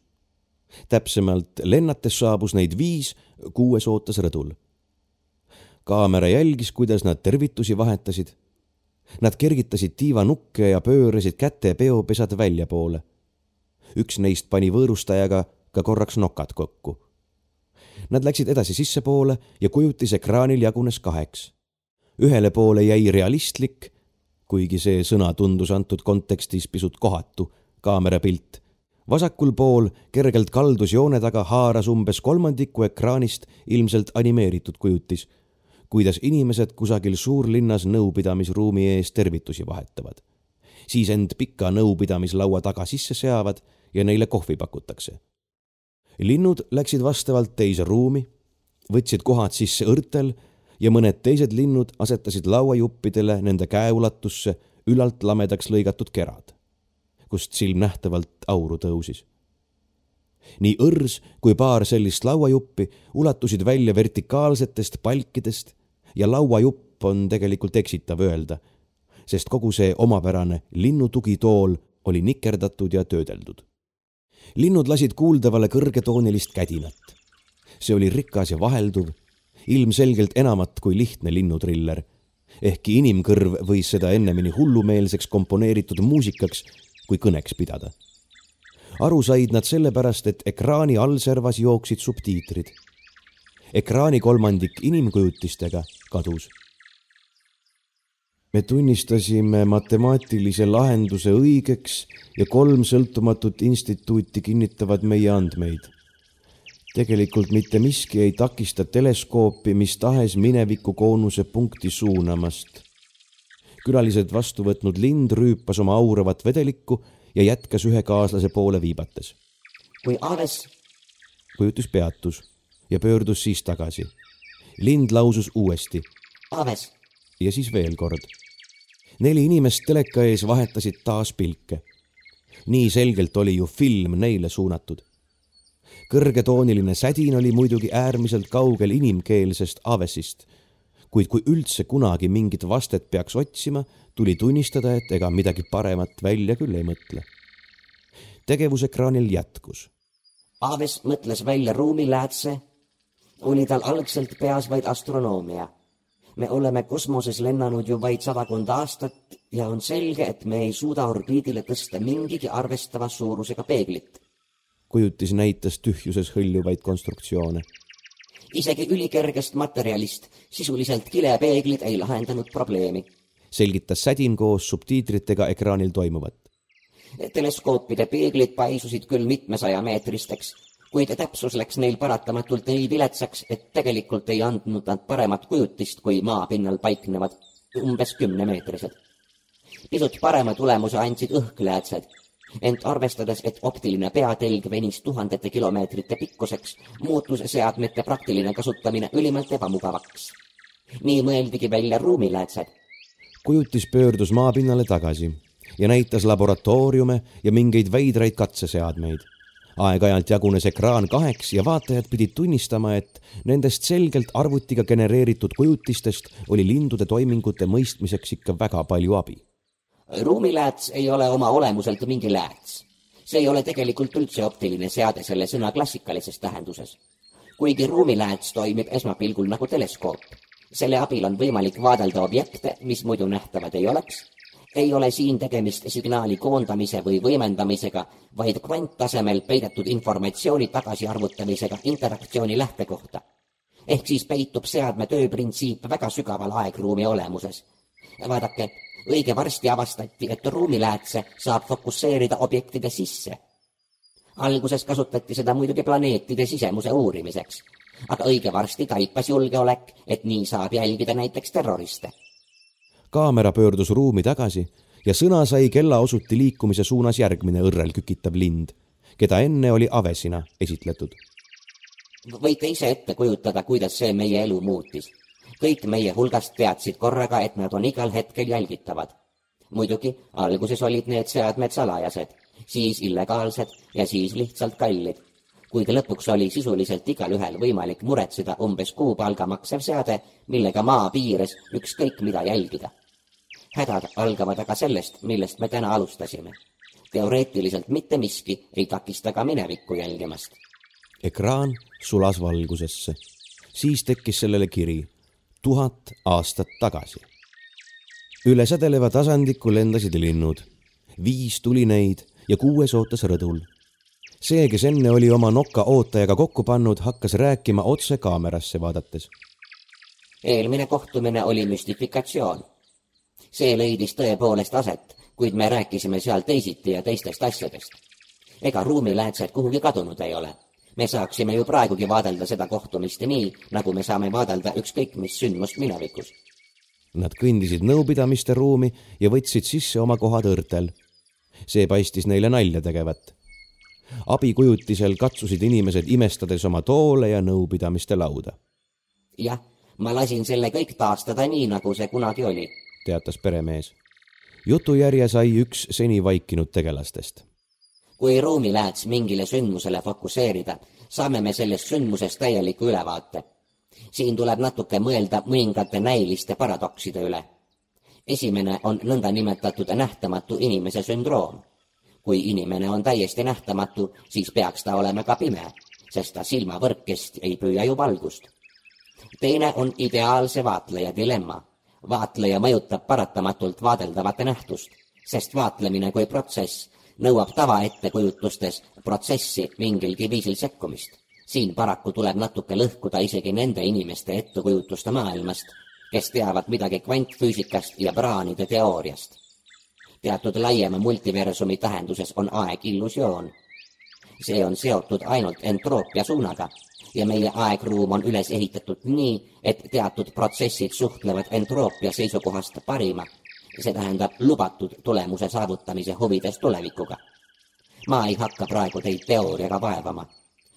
B: täpsemalt lennates saabus neid viis, kuues ootas rõdul. kaamera jälgis, kuidas nad tervitusi vahetasid. Nad kergitasid tiivanukke ja pöörasid käte peopesad väljapoole. üks neist pani võõrustajaga ka korraks nokad kokku. Nad läksid edasi sissepoole ja kujutis ekraanil jagunes kaheks. ühele poole jäi realistlik kuigi see sõna tundus antud kontekstis pisut kohatu, kaamerapilt. Vasakul pool kergelt kaldus joone taga haaras umbes kolmandiku ekraanist ilmselt animeeritud kujutis, kuidas inimesed kusagil suurlinnas nõupidamisruumi ees tervitusi vahetavad. siis end pika nõupidamislaua taga sisse seavad ja neile kohvi pakutakse. linnud läksid vastavalt teise ruumi, võtsid kohad sisse õrtel ja mõned teised linnud asetasid lauajuppidele nende käeulatusse ülalt lamedaks lõigatud kerad, kust silmnähtavalt auru tõusis. nii õrs kui paar sellist lauajuppi ulatusid välja vertikaalsetest palkidest ja lauajupp on tegelikult eksitav öelda, sest kogu see omapärane linnutugitool oli nikerdatud ja töödeldud. linnud lasid kuuldavale kõrgetoonilist kädinat. see oli rikas ja vahelduv ilmselgelt enamat kui lihtne linnutriller. ehkki inimkõrv võis seda ennemini hullumeelseks komponeeritud muusikaks kui kõneks pidada. aru said nad sellepärast, et ekraani allservas jooksid subtiitrid. ekraani kolmandik inimkujutistega kadus me tunnistasime matemaatilise lahenduse õigeks ja kolm sõltumatut instituuti kinnitavad meie andmeid tegelikult mitte miski ei takista teleskoopi mis tahes mineviku koonuse punkti suunamast. Külalised vastu võtnud lind rüüpas oma auravat vedelikku ja jätkas ühe kaaslase poole viibates.
F: kui Ares.
B: kujutis peatus ja pöördus siis tagasi. lind lausus uuesti.
F: Aves.
B: ja siis veel kord. neli inimest teleka ees vahetasid taas pilke. nii selgelt oli ju film neile suunatud kõrgetooniline sädin oli muidugi äärmiselt kaugel inimkeelsest avesist, kuid kui üldse kunagi mingit vastet peaks otsima, tuli tunnistada, et ega midagi paremat välja küll ei mõtle. tegevusekraanil jätkus.
F: Aves mõtles välja ruumiläätse, oli tal algselt peas vaid astronoomia. me oleme kosmoses lennanud ju vaid sadakond aastat ja on selge, et me ei suuda orbiidile tõsta mingigi arvestava suurusega peeglit.
B: kujutis näitas tühjuses hõljuvaid konstruktsioone.
F: Isegi ülikergest materjalist sisuliselt kilepeeglid ei lahendanud probleemi.
B: selgitas Sädin koos subtiitritega ekraanil toimuvat.
F: teleskoopide peeglid paisusid küll mitmesajameetristeks kuid täpsus läks neil paratamatult nii viletsaks, et tegelikult ei andnud nad paremat kujutist kui maapinnal paiknevad umbes kümnemeetrised. pisut parema tulemuse andsid õhkläätsed, ent arvestades, et optiline peatelg venis tuhandete kilomeetrite pikkuseks, muutus seadmete praktiline kasutamine ülimalt ebamugavaks. nii mõeldigi välja ruumiläätsed.
B: kujutis pöördus maapinnale tagasi ja näitas laboratooriume ja mingeid veidraid katseseadmeid aeg-ajalt jagunes ekraan kaheks ja vaatajad pidid tunnistama, et nendest selgelt arvutiga genereeritud kujutistest oli lindude toimingute mõistmiseks ikka väga palju abi.
F: Ruumilääts ei ole oma olemuselt mingi lääts. see ei ole tegelikult üldse optiline seade selle sõna klassikalises tähenduses. kuigi ruumilääts toimib esmapilgul nagu teleskoop. selle abil on võimalik vaadelda objekte, mis muidu nähtavad ei oleks ei ole siin tegemist signaali koondamise või võimendamisega, vaid kvanttasemel peidetud informatsiooni tagasiarvutamisega interaktsiooni lähtekohta. ehk siis peitub seadme tööprintsiip väga sügaval aegruumi olemuses. vaadake, õige varsti avastati, et ruumiläätse saab fokusseerida objektide sisse. alguses kasutati seda muidugi planeetide sisemuse uurimiseks, aga õige varsti taipas julgeolek, et nii saab jälgida näiteks terroriste
B: kaamera pöördus ruumi tagasi ja sõna sai kellaosuti liikumise suunas järgmine õrrel kükitav lind, keda enne oli Avesina esitletud.
F: võite ise ette kujutada, kuidas see meie elu muutis. Kõik meie hulgast teadsid korraga, et nad on igal hetkel jälgitavad. muidugi, alguses olid need seadmed salajased, siis illegaalsed ja siis lihtsalt kallid kuid lõpuks oli sisuliselt igalühel võimalik muretseda umbes kuupalga maksev seade, millega maa piires ükskõik mida jälgida. hädad algavad aga sellest, millest me täna alustasime. teoreetiliselt mitte miski ei takista ka minevikku jälgimast.
B: ekraan sulas valgusesse. siis tekkis sellele kiri tuhat aastat tagasi. üle sädeleva tasandiku lendasid linnud. viis tuli neid ja kuues ootas rõdul see, kes enne oli oma noka ootajaga kokku pannud, hakkas rääkima otse kaamerasse vaadates.
F: eelmine kohtumine oli müstifikatsioon. see leidis tõepoolest aset, kuid me rääkisime seal teisiti ja teistest asjadest. ega ruumiläätsed kuhugi kadunud ei ole. Me saaksime ju praegugi vaadelda seda kohtumist nii, nagu me saame vaadelda ükskõik mis sündmust minevikus.
B: Nad kõndisid nõupidamiste ruumi ja võtsid sisse oma kohad õrtel. see paistis neile nalja tegevat abikujutisel katsusid inimesed imestades oma toole ja nõupidamiste lauda.
F: jah, ma lasin selle kõik taastada nii, nagu see kunagi oli,
B: teatas peremees. jutujärje sai üks seni vaikinud tegelastest.
F: Kui ruumilääts mingile sündmusele fokusseerida, saame me sellest sündmusest täieliku ülevaate. siin tuleb natuke mõelda mõningate näiliste paradokside üle. esimene on nõndanimetatud nähtamatu inimese sündroom kui inimene on täiesti nähtamatu, siis peaks ta olema ka pime, sest ta silmavõrkest ei püüa ju valgust. teine on ideaalse vaatleja dilemma. vaatleja mõjutab paratamatult vaadeldavat nähtust, sest vaatlemine kui protsess nõuab tavaettekujutlustes protsessi mingilgi viisil sekkumist. siin paraku tuleb natuke lõhkuda isegi nende inimeste ettekujutuste maailmast, kes teavad midagi kvantfüüsikast ja praanide teooriast teatud laiema multiversumi tähenduses on aeg illusioon. see on seotud ainult entroopia suunaga ja meie aegruum on üles ehitatud nii, et teatud protsessid suhtlevad entroopia seisukohast parima, see tähendab lubatud tulemuse saavutamise huvides tulevikuga. ma ei hakka praegu teid teooriaga vaevama,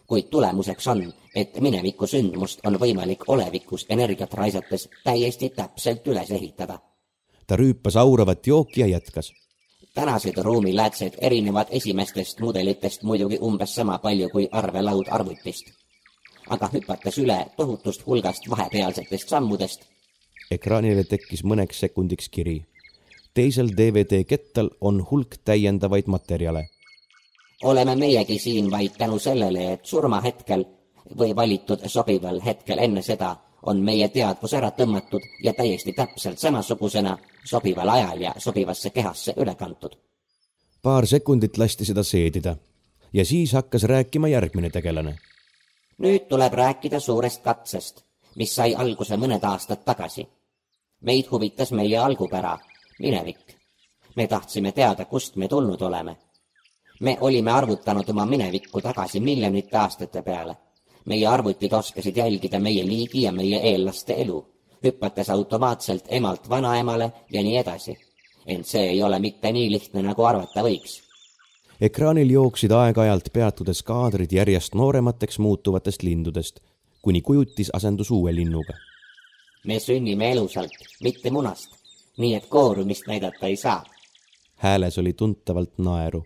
F: kuid tulemuseks on, et mineviku sündmust on võimalik olevikus energiat raisates täiesti täpselt üles ehitada
B: ta rüüpas auravat jooki ja jätkas.
F: tänased ruumiläätsed erinevad esimestest mudelitest muidugi umbes sama palju kui arvelaud arvutist. aga hüpates üle tohutust hulgast vahepealsetest sammudest.
B: ekraanile tekkis mõneks sekundiks kiri. Teisel DVD kettal on hulk täiendavaid materjale.
F: oleme meiegi siin vaid tänu sellele, et surmahetkel või valitud sobival hetkel enne seda on meie teadvus ära tõmmatud ja täiesti täpselt samasugusena sobival ajal ja sobivasse kehasse üle kantud.
B: paar sekundit lasti seda seedida ja siis hakkas rääkima järgmine tegelane.
F: nüüd tuleb rääkida suurest katsest, mis sai alguse mõned aastad tagasi. meid huvitas meie algupära, minevik. me tahtsime teada, kust me tulnud oleme. me olime arvutanud oma minevikku tagasi miljonite aastate peale meie arvutid oskasid jälgida meie liigi ja meie eellaste elu, hüpates automaatselt emalt vanaemale ja nii edasi. ent see ei ole mitte nii lihtne, nagu arvata võiks.
B: ekraanil jooksid aeg-ajalt peatudes kaadrid järjest nooremateks muutuvatest lindudest, kuni kujutis asendus uue linnuga.
F: me sünnime elusalt, mitte munast, nii et koorumist näidata ei saa.
B: hääles oli tuntavalt naeru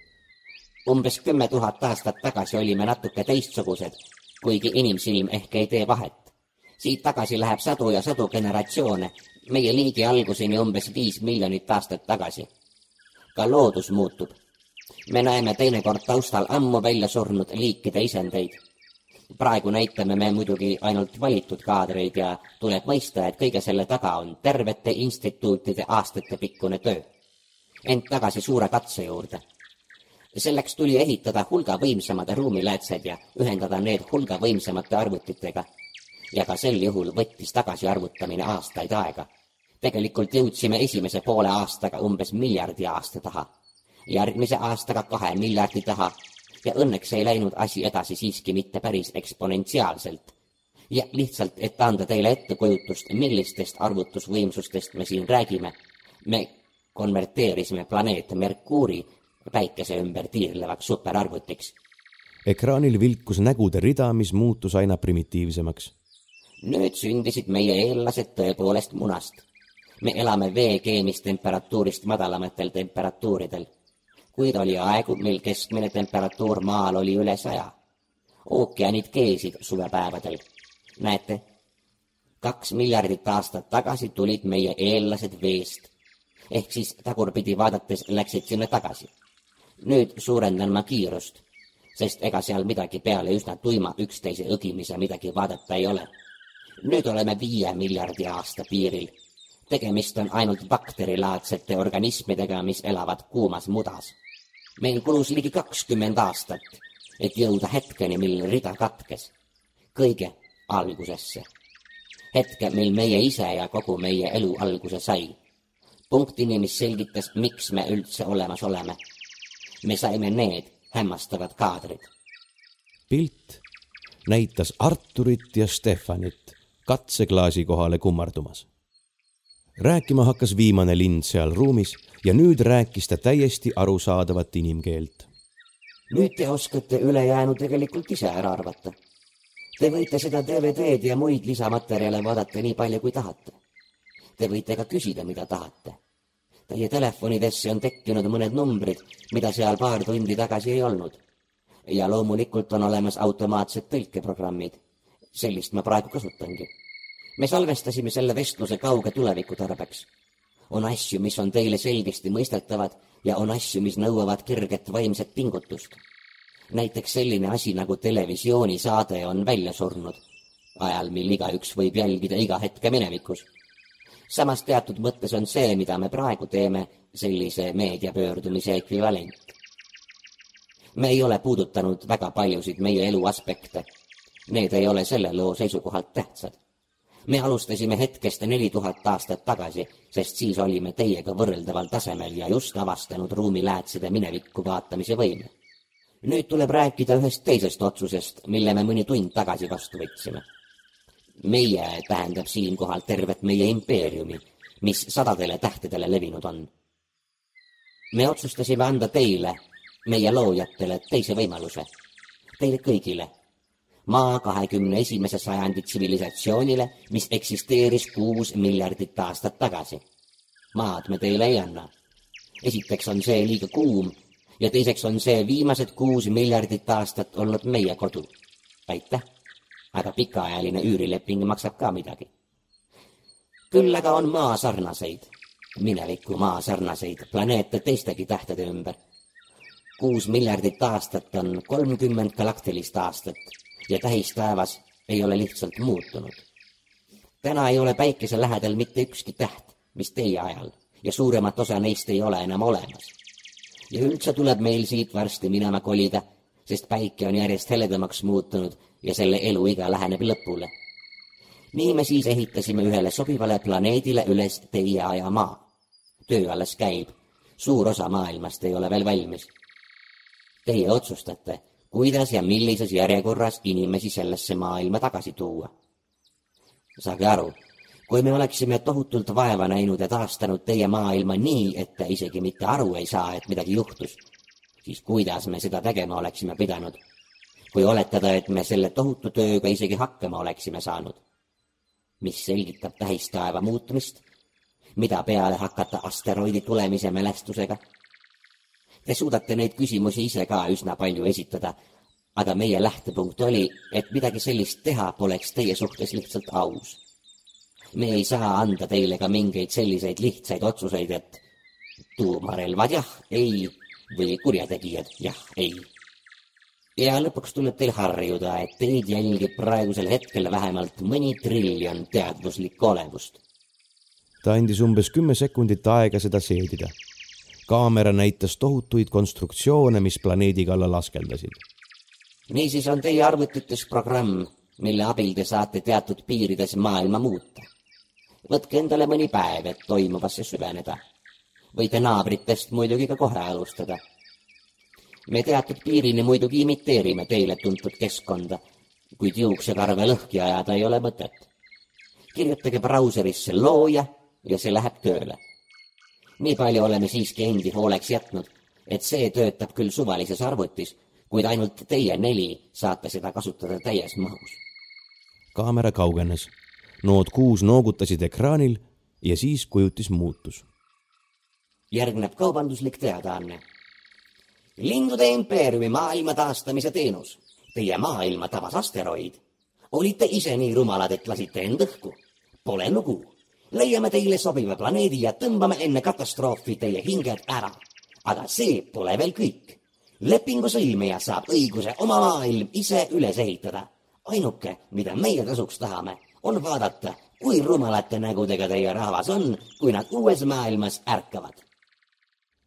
F: umbes kümme tuhat aastat tagasi olime natuke teistsugused kuigi inimsilm ehk ei tee vahet. siit tagasi läheb sadu ja sadu generatsioone, meie liigi alguseni umbes viis miljonit aastat tagasi. ka loodus muutub. me näeme teinekord taustal ammu välja surnud liikide isendeid. Praegu näitame me muidugi ainult valitud kaadreid ja tuleb mõista, et kõige selle taga on tervete instituutide aastatepikkune töö. ent tagasi suure katse juurde selleks tuli ehitada hulga võimsamad ruumiläätsed ja ühendada need hulga võimsamate arvutitega. ja ka sel juhul võttis tagasiarvutamine aastaid aega. tegelikult jõudsime esimese poole aastaga umbes miljardi aasta taha, järgmise aastaga kahe miljardi taha ja õnneks ei läinud asi edasi siiski mitte päris eksponentsiaalselt. ja lihtsalt, et anda teile ettekujutust, millistest arvutusvõimsustest me siin räägime, me konverteerisime planeet Merkuuri päikese ümber tiirlevaks superarvutiks.
B: ekraanil vilkus nägude rida, mis muutus aina primitiivsemaks.
F: nüüd sündisid meie eellased tõepoolest munast. me elame vee keemistemperatuurist madalamatel temperatuuridel. Kuid oli aegu, mil keskmine temperatuur maal oli üle saja. ookeanid keesid suvepäevadel. näete, kaks miljardit aastat tagasi tulid meie eellased veest ehk siis tagurpidi vaadates läksid sinna tagasi nüüd suurendan ma kiirust, sest ega seal midagi peale üsna tuima üksteise õgimise midagi vaadata ei ole. nüüd oleme viie miljardi aasta piiril. Tegemist on ainult bakterilaadsete organismidega, mis elavad kuumas mudas. meil kulus ligi kakskümmend aastat, et jõuda hetkeni, mil rida katkes. kõige algusesse. hetke, mil meie ise ja kogu meie elu alguse sai. punktini, mis selgitas, miks me üldse olemas oleme me saime need hämmastavad kaadrid.
B: pilt näitas Arturit ja Stefanit katseklaasi kohale kummardumas. Rääkima hakkas viimane lind seal ruumis ja nüüd rääkis ta täiesti arusaadavat inimkeelt.
F: nüüd te oskate ülejäänu tegelikult ise ära arvata. Te võite seda DVD-d ja muid lisamaterjale vaadata nii palju, kui tahate. Te võite ka küsida, mida tahate Teie telefonidesse on tekkinud mõned numbrid, mida seal paar tundi tagasi ei olnud. ja loomulikult on olemas automaatsed tõlkeprogrammid. sellist ma praegu kasutangi. Me salvestasime selle vestluse kauge tuleviku tarbeks. on asju, mis on teile selgesti mõistetavad ja on asju, mis nõuavad kerget vaimset pingutust. näiteks selline asi nagu televisioonisaade on välja surnud, ajal, mil igaüks võib jälgida iga hetke minevikus samas teatud mõttes on see, mida me praegu teeme, sellise meediapöördumise ekvivalent. me ei ole puudutanud väga paljusid meie elu aspekte. Need ei ole selle loo seisukohalt tähtsad. Me alustasime hetkest neli tuhat aastat tagasi, sest siis olime teiega võrreldaval tasemel ja just avastanud ruumiläätside minevikku vaatamise võime. nüüd tuleb rääkida ühest teisest otsusest, mille me mõni tund tagasi vastu võtsime meie tähendab siinkohal tervet meie impeeriumi, mis sadadele tähtedele levinud on. me otsustasime anda teile, meie loojatele, teise võimaluse. Teile kõigile. Maa kahekümne esimese sajandi tsivilisatsioonile, mis eksisteeris kuus miljardit aastat tagasi. maad me teile ei anna. esiteks on see liiga kuum ja teiseks on see viimased kuus miljardit aastat olnud meie kodu. aitäh! aga pikaajaline üürileping maksab ka midagi. küll aga on maa sarnaseid, mineviku maa sarnaseid planeete teistegi tähtede ümber. kuus miljardit aastat on kolmkümmend galaktilist aastat ja tähistaevas ei ole lihtsalt muutunud. täna ei ole päikese lähedal mitte ükski täht, mis teie ajal ja suuremat osa neist ei ole enam olemas. ja üldse tuleb meil siit varsti minema kolida, sest päike on järjest heledamaks muutunud ja selle eluiga läheneb lõpule. nii me siis ehitasime ühele sobivale planeedile üles teie aja maa. töö alles käib, suur osa maailmast ei ole veel valmis. Teie otsustate, kuidas ja millises järjekorras inimesi sellesse maailma tagasi tuua. saage aru kui me oleksime tohutult vaeva näinud ja taastanud teie maailma nii, et te isegi mitte aru ei saa, et midagi juhtus, siis kuidas me seda tegema oleksime pidanud? kui oletada, et me selle tohutu tööga isegi hakkama oleksime saanud. mis selgitab tähistaeva muutumist? mida peale hakata asteroidi tulemise mälestusega? Te suudate neid küsimusi ise ka üsna palju esitada, aga meie lähtepunkt oli, et midagi sellist teha poleks teie suhtes lihtsalt aus me ei saa anda teile ka mingeid selliseid lihtsaid otsuseid, et tuumarelvad jah, ei või kurjategijad jah, ei. ja lõpuks tuleb teil harjuda, et teid jälgib praegusel hetkel vähemalt mõni triljon teadvuslikku olevust.
B: ta andis umbes kümme sekundit aega seda seedida. Kaamera näitas tohutuid konstruktsioone, mis planeedi kallal askeldasid.
F: niisiis on teie arvutites programm, mille abil te saate teatud piirides maailma muuta võtke endale mõni päev, et toimuvasse süveneda. võite naabritest muidugi ka kohe alustada. me teatud piirini muidugi imiteerime teile tuntud keskkonda, kuid juuksekarve lõhki ajada ei ole mõtet. kirjutage brauserisse looja ja see läheb tööle. Nii palju oleme siiski endi hooleks jätnud, et see töötab küll suvalises arvutis, kuid ainult teie neli saate seda kasutada täies mahus.
B: kaamera kaugenes nood kuus noogutasid ekraanil ja siis kujutis muutus.
F: järgneb kaubanduslik teadaanne. lindude impeeriumi maailma taastamise teenus. Teie maailma tabas asteroid. olite ise nii rumalad, et lasite end õhku. Pole lugu. Leiame teile sobiva planeedi ja tõmbame enne katastroofi teie hinged ära. aga see pole veel kõik. lepingu sõlmija saab õiguse oma maailm ise üles ehitada. ainuke, mida meie kasuks tahame on vaadata, kui rumalate nägudega teie rahvas on, kui nad uues maailmas ärkavad.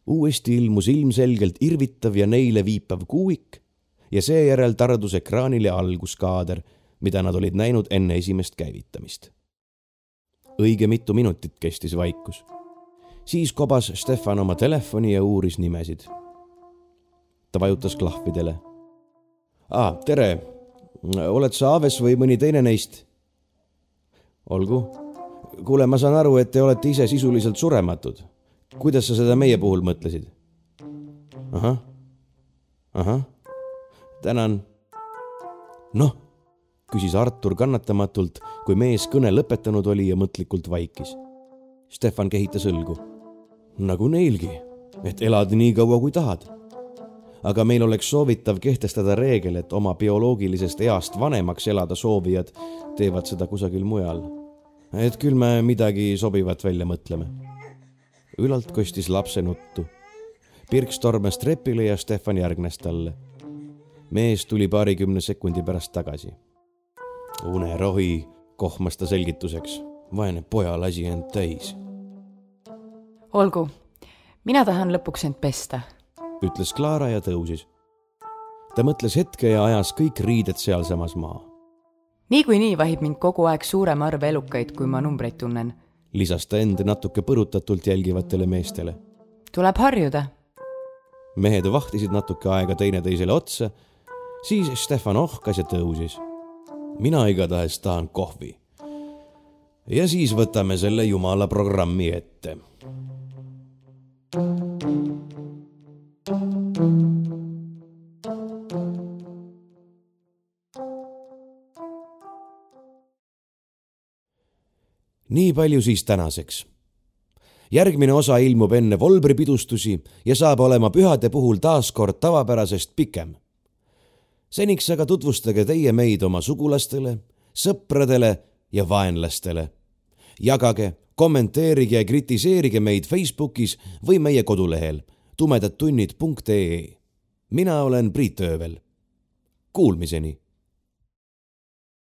B: uuesti ilmus ilmselgelt irvitav ja neile viipav kuuik ja seejärel tardus ekraanile alguskaader, mida nad olid näinud enne esimest käivitamist. Õige mitu minutit kestis vaikus. siis kobas Stefan oma telefoni ja uuris nimesid. ta vajutas klahvidele. aa, tere. oled sa Aves või mõni teine neist? olgu. kuule, ma saan aru, et te olete ise sisuliselt surematud. kuidas sa seda meie puhul mõtlesid? ahah, ahah, tänan. noh, küsis Artur kannatamatult, kui mees kõne lõpetanud oli ja mõtlikult vaikis. Stefan kehitas õlgu. nagu neilgi, et elad nii kaua, kui tahad aga meil oleks soovitav kehtestada reegel, et oma bioloogilisest east vanemaks elada soovijad teevad seda kusagil mujal. et küll me midagi sobivat välja mõtleme. ülalt kostis lapse nuttu. Pirks tormas trepile ja Stefan järgnes talle. mees tuli paarikümne sekundi pärast tagasi. unerohi, kohmas ta selgituseks. vaene poja lasi end täis.
D: olgu, mina tahan lõpuks end pesta
B: ütles Clara ja tõusis. ta mõtles hetke ja ajas kõik riided sealsamas maha.
D: niikuinii vahib mind kogu aeg suurem arv elukaid, kui ma numbreid tunnen,
B: lisas ta end natuke põrutatult jälgivatele meestele.
D: tuleb harjuda.
B: mehed vahtisid natuke aega teineteisele otsa, siis Stefan ohkas ja tõusis. Mina igatahes tahan kohvi. ja siis võtame selle jumala programmi ette. nii palju siis tänaseks. järgmine osa ilmub enne volbripidustusi ja saab olema pühade puhul taas kord tavapärasest pikem. Seniks aga tutvustage teie meid oma sugulastele, sõpradele ja vaenlastele. jagage, kommenteerige ja kritiseerige meid Facebookis või meie kodulehel tumedadtunnid.ee. mina olen Priit Öövel. Kuulmiseni